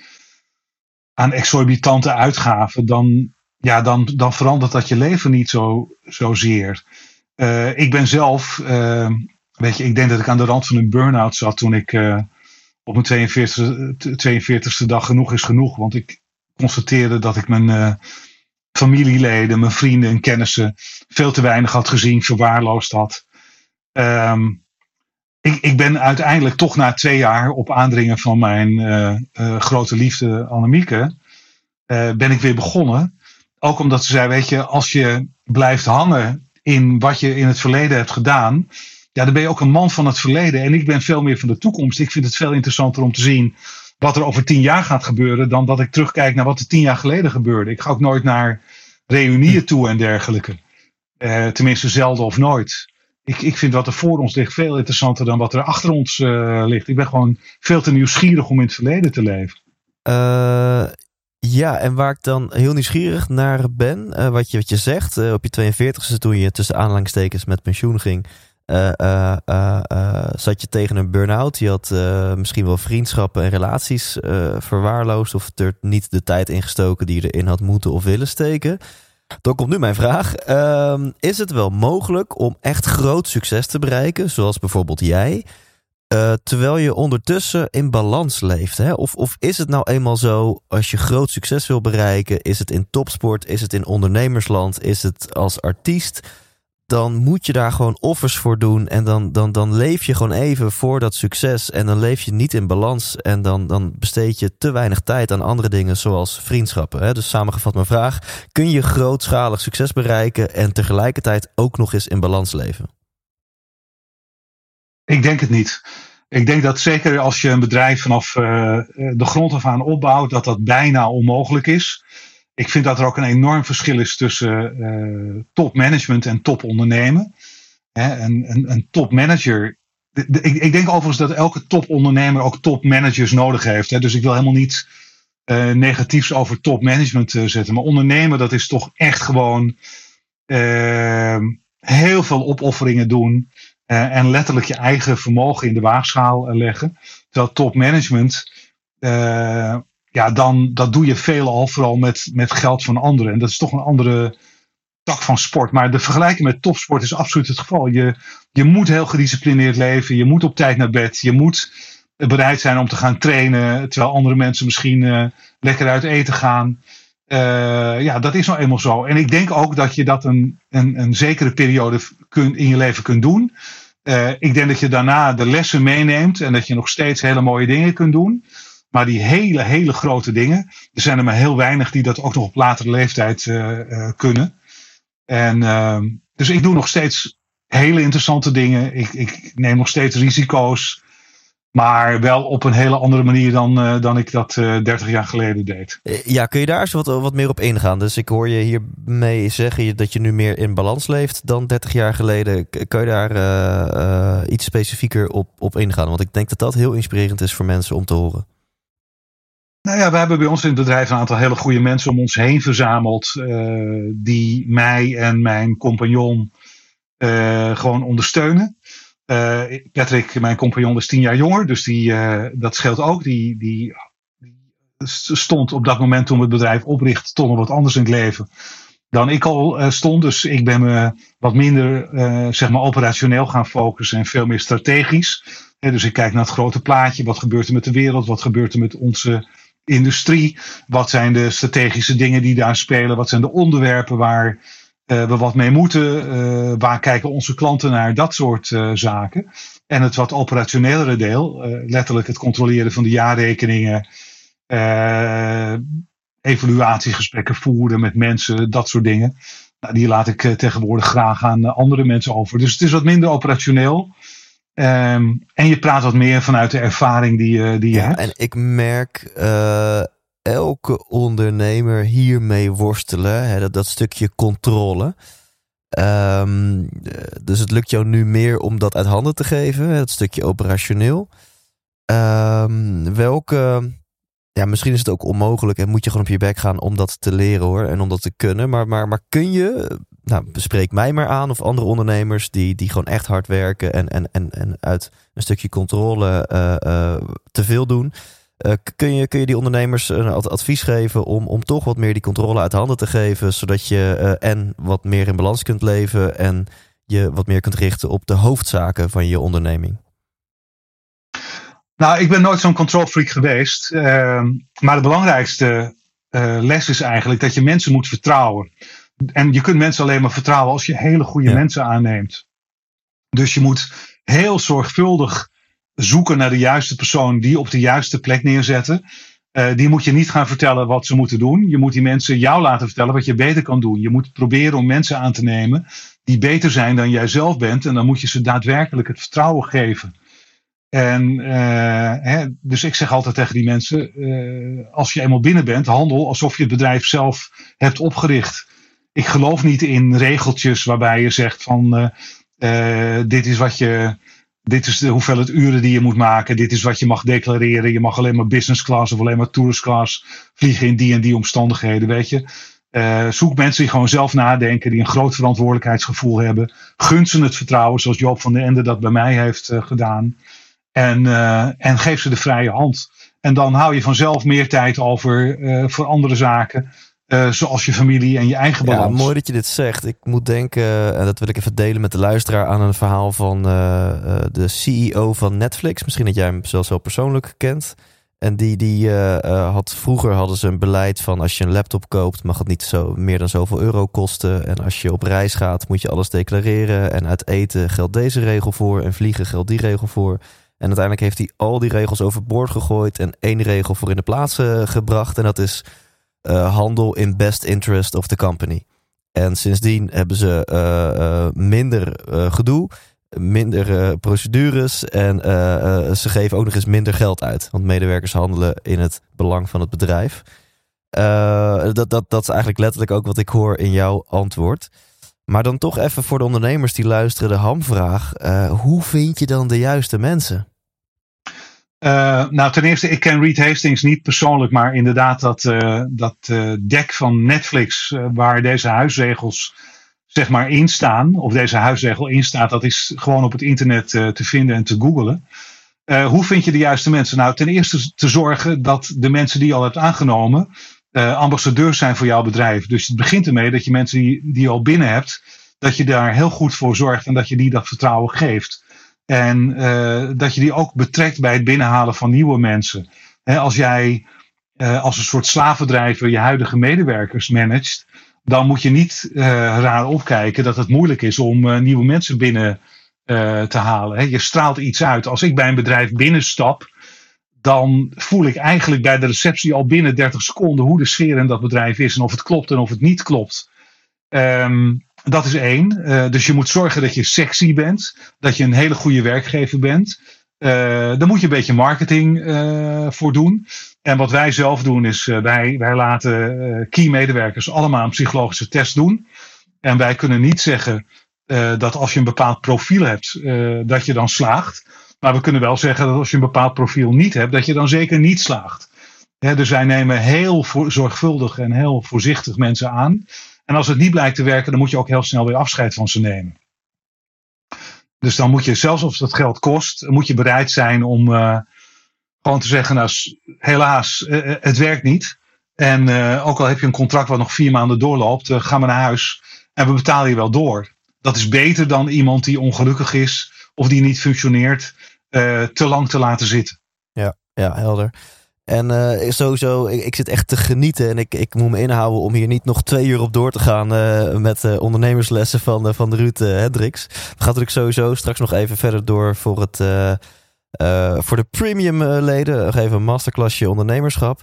aan exorbitante uitgaven, dan, ja, dan, dan verandert dat je leven niet zo, zozeer. Uh, ik ben zelf, weet je, ik denk dat ik aan de rand van een burn-out zat toen ik op mijn 42, e dag genoeg is genoeg. Want ik constateerde dat ik mijn familieleden, mijn vrienden en kennissen veel te weinig had gezien, verwaarloosd had. Um, ik, ik ben uiteindelijk toch na twee jaar op aandringen van mijn uh, uh, grote liefde Annemieke, uh, ben ik weer begonnen. Ook omdat ze zei, weet je, als je blijft hangen in wat je in het verleden hebt gedaan, ja, dan ben je ook een man van het verleden. En ik ben veel meer van de toekomst. Ik vind het veel interessanter om te zien wat er over tien jaar gaat gebeuren, dan dat ik terugkijk naar wat er tien jaar geleden gebeurde. Ik ga ook nooit naar reunieën toe en dergelijke. tenminste, zelden of nooit ik, ik vind wat er voor ons ligt veel interessanter dan wat er achter ons uh, ligt. Ik ben gewoon veel te nieuwsgierig om in het verleden te leven. Uh, ja, en waar ik dan heel nieuwsgierig naar ben, uh, wat, je, wat je zegt, op je 42e toen je tussen aanhalingstekens met pensioen ging, zat je tegen een burn-out. Je had misschien wel vriendschappen en relaties verwaarloosd of er niet de tijd ingestoken die je erin had moeten of willen steken. Dan komt nu mijn vraag. Ehm, is het wel mogelijk om echt groot succes te bereiken, zoals bijvoorbeeld jij, uh, terwijl je ondertussen in balans leeft? Hè? Of, of is het nou eenmaal zo, als je groot succes wil bereiken, is het in topsport, is het in ondernemersland, is het als artiest? Dan moet je daar gewoon offers voor doen. En dan, dan, dan leef je gewoon even voor dat succes. En dan leef je niet in balans. En dan, dan besteed je te weinig tijd aan andere dingen, zoals vriendschappen. Hè? Dus samengevat mijn vraag: kun je grootschalig succes bereiken en tegelijkertijd ook nog eens in balans leven? Ik denk het niet. Ik denk dat zeker als je een bedrijf vanaf uh, de grond af aan opbouwt, dat dat bijna onmogelijk is. Ik vind dat er ook een enorm verschil is tussen uh, topmanagement en topondernemen. Een, een, een topmanager. ik, ik, denk overigens dat elke topondernemer ook topmanagers nodig heeft. Hè, dus ik wil helemaal niet uh, negatiefs over topmanagement uh, zetten. Maar ondernemen, dat is toch echt gewoon heel veel opofferingen doen. en letterlijk je eigen vermogen in de waagschaal leggen. Terwijl topmanagement ja, dan dat doe je veelal vooral met, met geld van anderen. En dat is toch een andere tak van sport. Maar de vergelijking met topsport is absoluut het geval. Je, je moet heel gedisciplineerd leven. Je moet op tijd naar bed. Je moet bereid zijn om te gaan trainen. Terwijl andere mensen misschien uh, lekker uit eten gaan. Uh, ja, dat is nou eenmaal zo. En ik denk ook dat je dat een, een, een zekere periode kun, in je leven kunt doen. Uh, ik denk dat je daarna de lessen meeneemt en dat je nog steeds hele mooie dingen kunt doen. Maar die hele, hele grote dingen, er zijn er maar heel weinig die dat ook nog op latere leeftijd uh, kunnen. En uh, dus ik doe nog steeds hele interessante dingen. Ik, ik neem nog steeds risico's. Maar wel op een hele andere manier dan, uh, dan ik dat uh, 30 jaar geleden deed. Ja, kun je daar eens wat, wat meer op ingaan? Dus ik hoor je hiermee zeggen dat je nu meer in balans leeft dan 30 jaar geleden. Kun je daar iets specifieker op, op ingaan? Want ik denk dat dat heel inspirerend is voor mensen om te horen. Nou ja, we hebben bij ons in het bedrijf een aantal hele goede mensen om ons heen verzameld. Uh, die mij en mijn compagnon uh, gewoon ondersteunen. Uh, Patrick, mijn compagnon, is tien jaar jonger, dus die, dat scheelt ook. Die, die, stond op dat moment toen we het bedrijf oprichten toch nog wat anders in het leven dan ik al stond. Dus ik ben me wat minder zeg maar operationeel gaan focussen en veel meer strategisch. dus ik kijk naar het grote plaatje. Wat gebeurt er met de wereld? Wat gebeurt er met onze industrie? Wat zijn de strategische dingen die daar spelen? Wat zijn de onderwerpen waar uh, we wat mee moeten? Uh, waar kijken onze klanten naar? Dat soort uh, zaken. En het wat operationelere deel, letterlijk het controleren van de jaarrekeningen, evaluatiegesprekken voeren met mensen, dat soort dingen. Nou, die laat ik tegenwoordig graag aan andere mensen over. Dus het is wat minder operationeel. Um, en je praat wat meer vanuit de ervaring die, je, die je ja, hebt. En ik merk uh, elke ondernemer hiermee worstelen. Hè, dat, dat stukje controle. Um, dus het lukt jou nu meer om dat uit handen te geven. Het stukje operationeel. Um, welke. Ja, misschien is het ook onmogelijk en moet je gewoon op je bek gaan om dat te leren hoor. En om dat te kunnen. Maar, maar, maar kun je nou, bespreek mij maar aan of andere ondernemers die, die gewoon echt hard werken en, en, en, en uit een stukje controle uh, uh, te veel doen. Uh, kun, je, kun je die ondernemers een advies geven om, om toch wat meer die controle uit handen te geven, zodat je en wat meer in balans kunt leven en je wat meer kunt richten op de hoofdzaken van je onderneming? Nou, ik ben nooit zo'n control freak geweest. Ehm, maar de belangrijkste les is eigenlijk dat je mensen moet vertrouwen. En je kunt mensen alleen maar vertrouwen als je hele goede mensen aanneemt. Dus je moet heel zorgvuldig zoeken naar de juiste persoon die op de juiste plek neerzetten. Uh, die moet je niet gaan vertellen wat ze moeten doen. Je moet die mensen jou laten vertellen wat je beter kan doen. Je moet proberen om mensen aan te nemen die beter zijn dan jij zelf bent. En dan moet je ze daadwerkelijk het vertrouwen geven. En uh, hè, dus ik zeg altijd tegen die mensen: uh, als je eenmaal binnen bent, handel alsof je het bedrijf zelf hebt opgericht ik geloof niet in regeltjes waarbij je zegt van uh, dit is wat je. Dit is de hoeveelheid uren die je moet maken. Dit is wat je mag declareren. Je mag alleen maar business class of alleen maar tourist class vliegen in die en die omstandigheden. Weet je. Uh, zoek mensen die gewoon zelf nadenken, die een groot verantwoordelijkheidsgevoel hebben. Gun ze het vertrouwen, zoals Joop van den Ende dat bij mij heeft gedaan. En, en geef ze de vrije hand. En dan hou je vanzelf meer tijd over voor andere zaken. Uh, zoals je familie en je eigen balans. Ja, mooi dat je dit zegt. Ik moet denken, en dat wil ik even delen met de luisteraar, aan een verhaal van uh, uh, de CEO van Netflix. Misschien dat jij hem zelfs wel persoonlijk kent. En die, die had vroeger hadden ze een beleid van als je een laptop koopt, mag het niet zo meer dan zoveel euro kosten. En als je op reis gaat, moet je alles declareren. En uit eten geldt deze regel voor. En vliegen geldt die regel voor. En uiteindelijk heeft hij al die regels overboord gegooid en één regel voor in de plaats gebracht. En dat is uh, handel in best interest of the company. En sindsdien hebben ze uh, uh, minder gedoe, minder procedures en ze geven ook nog eens minder geld uit. Want medewerkers handelen in het belang van het bedrijf. dat, dat, dat is eigenlijk letterlijk ook wat ik hoor in jouw antwoord. Maar dan toch even voor de ondernemers die luisteren de hamvraag. hoe vind je dan de juiste mensen? Uh, nou, ten eerste, ik ken Reed Hastings niet persoonlijk, maar inderdaad dat, uh, dat uh, deck van Netflix, waar deze huisregels zeg maar in staan, of deze huisregel in staat, dat is gewoon op het internet te vinden en te googlen. hoe vind je de juiste mensen? Nou, ten eerste te zorgen dat de mensen die je al hebt aangenomen, ambassadeurs zijn voor jouw bedrijf. Dus het begint ermee dat je mensen die, die je al binnen hebt, dat je daar heel goed voor zorgt en dat je die dat vertrouwen geeft. En uh, dat je die ook betrekt bij het binnenhalen van nieuwe mensen. als jij uh, als een soort slavendrijver je huidige medewerkers managt, dan moet je niet uh, raar opkijken dat het moeilijk is om nieuwe mensen binnen te halen. je straalt iets uit. Als ik bij een bedrijf binnenstap, dan voel ik eigenlijk bij de receptie al binnen 30 seconden hoe de sfeer in dat bedrijf is en of het klopt en of het niet klopt. Um, dat is één. Uh, dus je moet zorgen dat je sexy bent. Dat je een hele goede werkgever bent. Uh, daar moet je een beetje marketing uh, voor doen. En wat wij zelf doen is, wij, wij laten key medewerkers allemaal een psychologische test doen. En wij kunnen niet zeggen dat als je een bepaald profiel hebt, dat je dan slaagt. Maar we kunnen wel zeggen dat als je een bepaald profiel niet hebt, dat je dan zeker niet slaagt. dus wij nemen heel zorgvuldig en heel voorzichtig mensen aan. En als het niet blijkt te werken, dan moet je ook heel snel weer afscheid van ze nemen. Dus dan moet je, zelfs als dat geld kost, moet je bereid zijn om uh, gewoon te zeggen, nou, helaas, uh, het werkt niet. En ook al heb je een contract wat nog vier maanden doorloopt, ga maar naar huis en we betalen je wel door. Dat is beter dan iemand die ongelukkig is of die niet functioneert, te lang te laten zitten. Ja, ja helder. En uh, sowieso, ik, ik, zit echt te genieten. En ik, ik moet me inhouden om hier niet nog twee uur op door te gaan uh, met uh, ondernemerslessen van, van Ruud Hendricks. We gaan natuurlijk sowieso straks nog even verder door voor, het, voor de premium leden. Nog even een masterclassje ondernemerschap.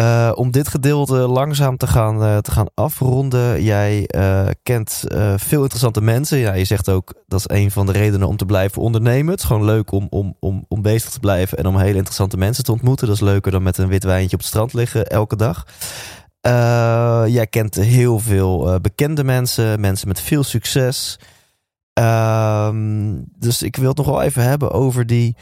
Uh, om dit gedeelte langzaam te gaan, uh, te gaan afronden. Jij uh, kent veel interessante mensen. Ja, je zegt ook dat is een van de redenen om te blijven ondernemen. Het is gewoon leuk om, om, om, om bezig te blijven en om hele interessante mensen te ontmoeten. Dat is leuker dan met een wit wijntje op het strand liggen elke dag. jij kent heel veel bekende mensen, mensen met veel succes. Ehm, dus ik wil het nog wel even hebben over die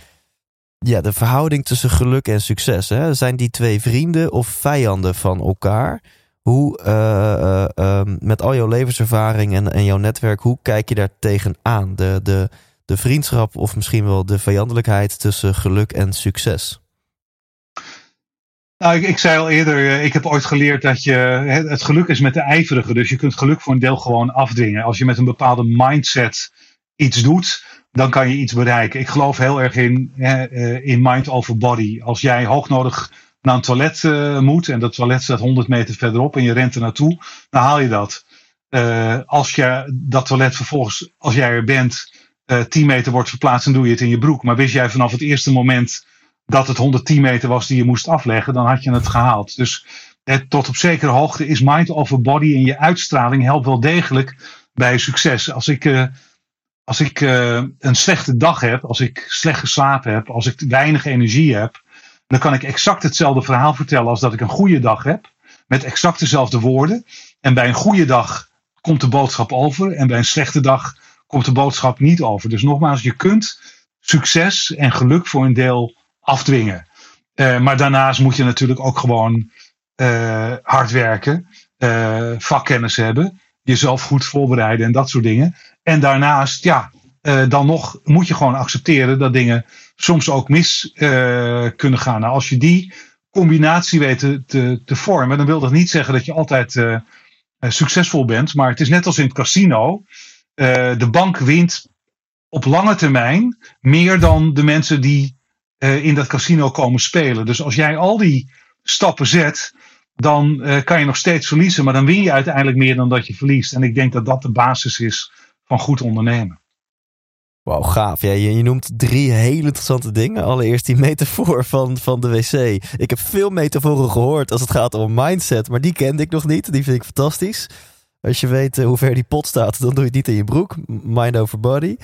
ja, de verhouding tussen geluk en succes. Hè? Zijn die twee vrienden of vijanden van elkaar? Hoe, uh, uh, met al jouw levenservaring en, en jouw netwerk, hoe kijk je daar tegenaan? De, de, de vriendschap of misschien wel de vijandelijkheid tussen geluk en succes? Nou, ik, ik, zei al eerder, ik heb ooit geleerd dat je het geluk is met de ijverige. Dus je kunt geluk voor een deel gewoon afdwingen. Als je met een bepaalde mindset iets doet, dan kan je iets bereiken. Ik geloof heel erg in, eh, in mind over body. Als jij hoognodig naar een toilet uh, moet en dat toilet staat 100 meter verderop en je rent er naartoe, dan haal je dat. Uh, als je dat toilet vervolgens, als jij er bent, uh, 10 meter wordt verplaatst, dan doe je het in je broek. Maar wist jij vanaf het eerste moment dat het 110 meter was die je moest afleggen, dan had je het gehaald. Dus tot op zekere hoogte is mind over body en je uitstraling helpt wel degelijk bij succes. Als ik als ik uh, een slechte dag heb, als ik slecht geslapen heb, als ik weinig energie heb, dan kan ik exact hetzelfde verhaal vertellen als dat ik een goede dag heb. Met exact dezelfde woorden. En bij een goede dag komt de boodschap over. En bij een slechte dag komt de boodschap niet over. Dus nogmaals, je kunt succes en geluk voor een deel afdwingen. Uh, maar daarnaast moet je natuurlijk ook gewoon uh, hard werken, vakkennis hebben, jezelf goed voorbereiden en dat soort dingen. En daarnaast, ja, uh, dan nog moet je gewoon accepteren dat dingen soms ook mis uh, kunnen gaan. Nou, als je die combinatie weet te, te, te, vormen, dan wil dat niet zeggen dat je altijd uh, succesvol bent. Maar het is net als in het casino. de bank wint op lange termijn meer dan de mensen die in dat casino komen spelen. Dus als jij al die stappen zet, dan kan je nog steeds verliezen. Maar dan win je uiteindelijk meer dan dat je verliest. En ik denk dat dat de basis is van goed ondernemen. Wauw, gaaf. Ja, je, je, noemt drie hele interessante dingen. Allereerst die metafoor van, van de wc. Ik heb veel metaforen gehoord als het gaat om mindset, maar die kende ik nog niet. Die vind ik fantastisch. Als je weet uh, hoe ver die pot staat, dan doe je het niet in je broek. Mind over body.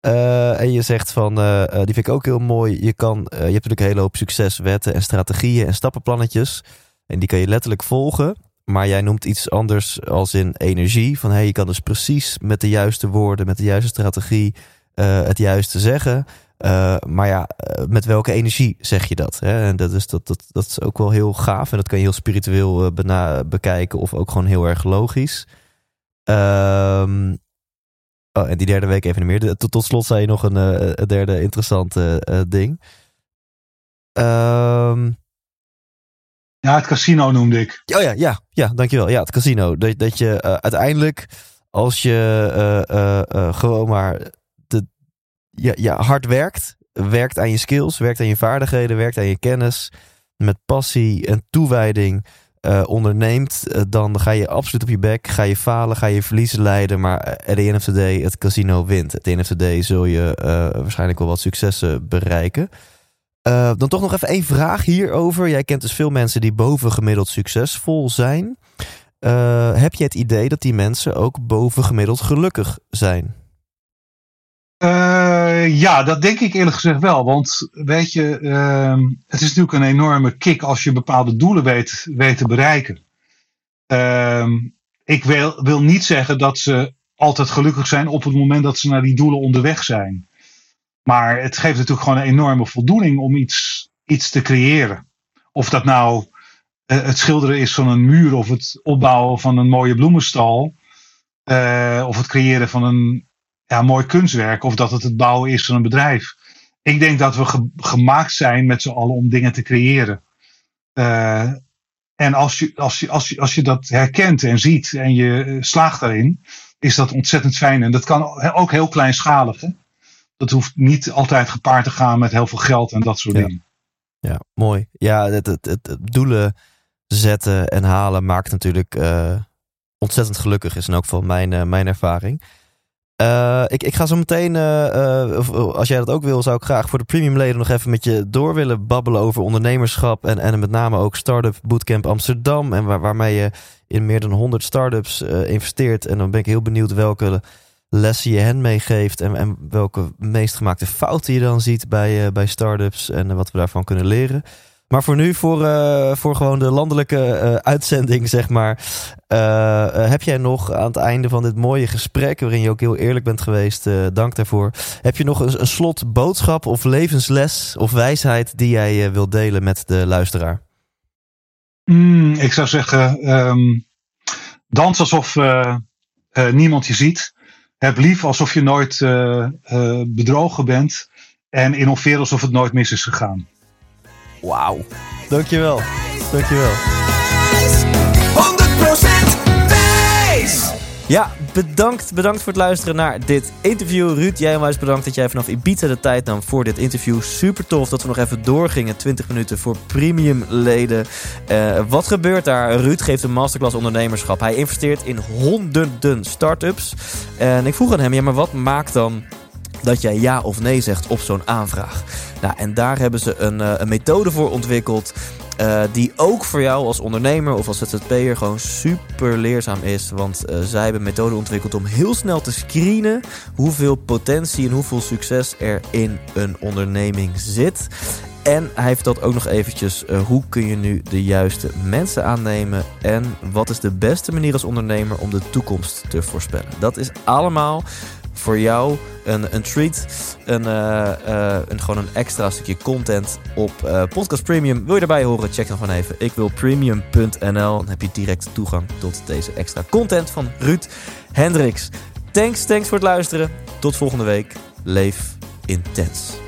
Uh, en je zegt van, uh, die vind ik ook heel mooi. Je, kan, je hebt natuurlijk een hele hoop succeswetten en strategieën en stappenplannetjes. En die kan je letterlijk volgen. Maar jij noemt iets anders als in energie. Van hey, je kan dus precies met de juiste woorden, met de juiste strategie uh, het juiste zeggen. Uh, maar ja, uh, met welke energie zeg je dat? Hè? En dat is, dat, dat, dat is ook wel heel gaaf. En dat kan je heel spiritueel bekijken of ook gewoon heel erg logisch. Um, oh, en die derde week even meer. Tot, slot zei je nog een, een derde interessante ding. Um, ja, het casino noemde ik. Oh ja, ja, ja dankjewel. Ja, het casino. Dat, dat je uh, uiteindelijk, als je uh, uh, gewoon maar de, ja, ja, hard werkt, werkt aan je skills, werkt aan je vaardigheden, werkt aan je kennis, met passie en toewijding onderneemt, dan ga je absoluut op je bek, ga je falen, ga je verliezen leiden, maar at the end of the day, het casino wint. At the of the day zul je waarschijnlijk wel wat successen bereiken. Uh, dan toch nog even één vraag hierover. Jij kent dus veel mensen die bovengemiddeld succesvol zijn. Uh, heb je het idee dat die mensen ook bovengemiddeld gelukkig zijn? Uh, ja, dat denk ik eerlijk gezegd wel. Want weet je, ehm, het is natuurlijk een enorme kick als je bepaalde doelen weet, weet te bereiken. Ehm, ik wil, wil niet zeggen dat ze altijd gelukkig zijn op het moment dat ze naar die doelen onderweg zijn. Maar het geeft natuurlijk gewoon een enorme voldoening om iets, iets te creëren. Of dat nou uh, het schilderen is van een muur, of het opbouwen van een mooie bloemenstal, uh, of het creëren van een ja, mooi kunstwerk, of dat het het bouwen is van een bedrijf. Ik denk dat we ge gemaakt zijn met z'n allen om dingen te creëren. Uh, en als je, als, je, als, je, als je dat herkent en ziet en je slaagt daarin, is dat ontzettend fijn. En dat kan ook heel kleinschalig. Dat hoeft niet altijd gepaard te gaan met heel veel geld en dat soort dingen. Ja, mooi. Ja, het, het, het, doelen zetten en halen maakt natuurlijk uh, ontzettend gelukkig, is in ook van mijn, uh, mijn ervaring. Uh, ik, ik ga zo meteen, als jij dat ook wil, zou ik graag voor de premium leden nog even met je door willen babbelen over ondernemerschap. En, en met name ook Startup Bootcamp Amsterdam. En waar, waarmee je in meer dan 100 startups investeert. En dan ben ik heel benieuwd welke lessen je hen meegeeft en, en welke meest gemaakte fouten je dan ziet bij, uh, bij startups en wat we daarvan kunnen leren. Maar voor nu, voor, uh, voor gewoon de landelijke uitzending, zeg maar. heb jij nog aan het einde van dit mooie gesprek, waarin je ook heel eerlijk bent geweest, dank daarvoor. Heb je nog een, een slot boodschap of levensles of wijsheid die jij wilt delen met de luisteraar? Mm, ik zou zeggen, um, dans alsof niemand je ziet. Heb lief alsof je nooit uh, uh, bedrogen bent. En innoveer alsof het nooit mis is gegaan. Wauw. Dankjewel. Dankjewel. Ja, bedankt, bedankt voor het luisteren naar dit interview. Ruud, jij onwijs bedankt dat jij vanaf Ibiza de tijd nam voor dit interview. Super tof dat we nog even doorgingen. 20 minuten voor premium leden. Uh, wat gebeurt daar? Ruud geeft een masterclass ondernemerschap. Hij investeert in honderden start-ups. En ik vroeg aan hem, ja, maar wat maakt dan dat jij ja of nee zegt op zo'n aanvraag. Nou, en daar hebben ze een, uh, een methode voor ontwikkeld. Uh, die ook voor jou als ondernemer of als ZZP'er gewoon super leerzaam is. Want uh, zij hebben een methode ontwikkeld om heel snel te screenen hoeveel potentie en hoeveel succes er in een onderneming zit. En hij vertelt ook nog eventjes uh, hoe kun je nu de juiste mensen aannemen en wat is de beste manier als ondernemer om de toekomst te voorspellen. Dat is allemaal voor jou een, een treat. Een, uh, uh, een, gewoon een extra stukje content op uh, Podcast Premium. Wil je erbij horen? Check dan gewoon even. Ik wil premium.nl. Dan heb je direct toegang tot deze extra content van Ruud Hendricks. Thanks, thanks voor het luisteren. Tot volgende week. Leef intens.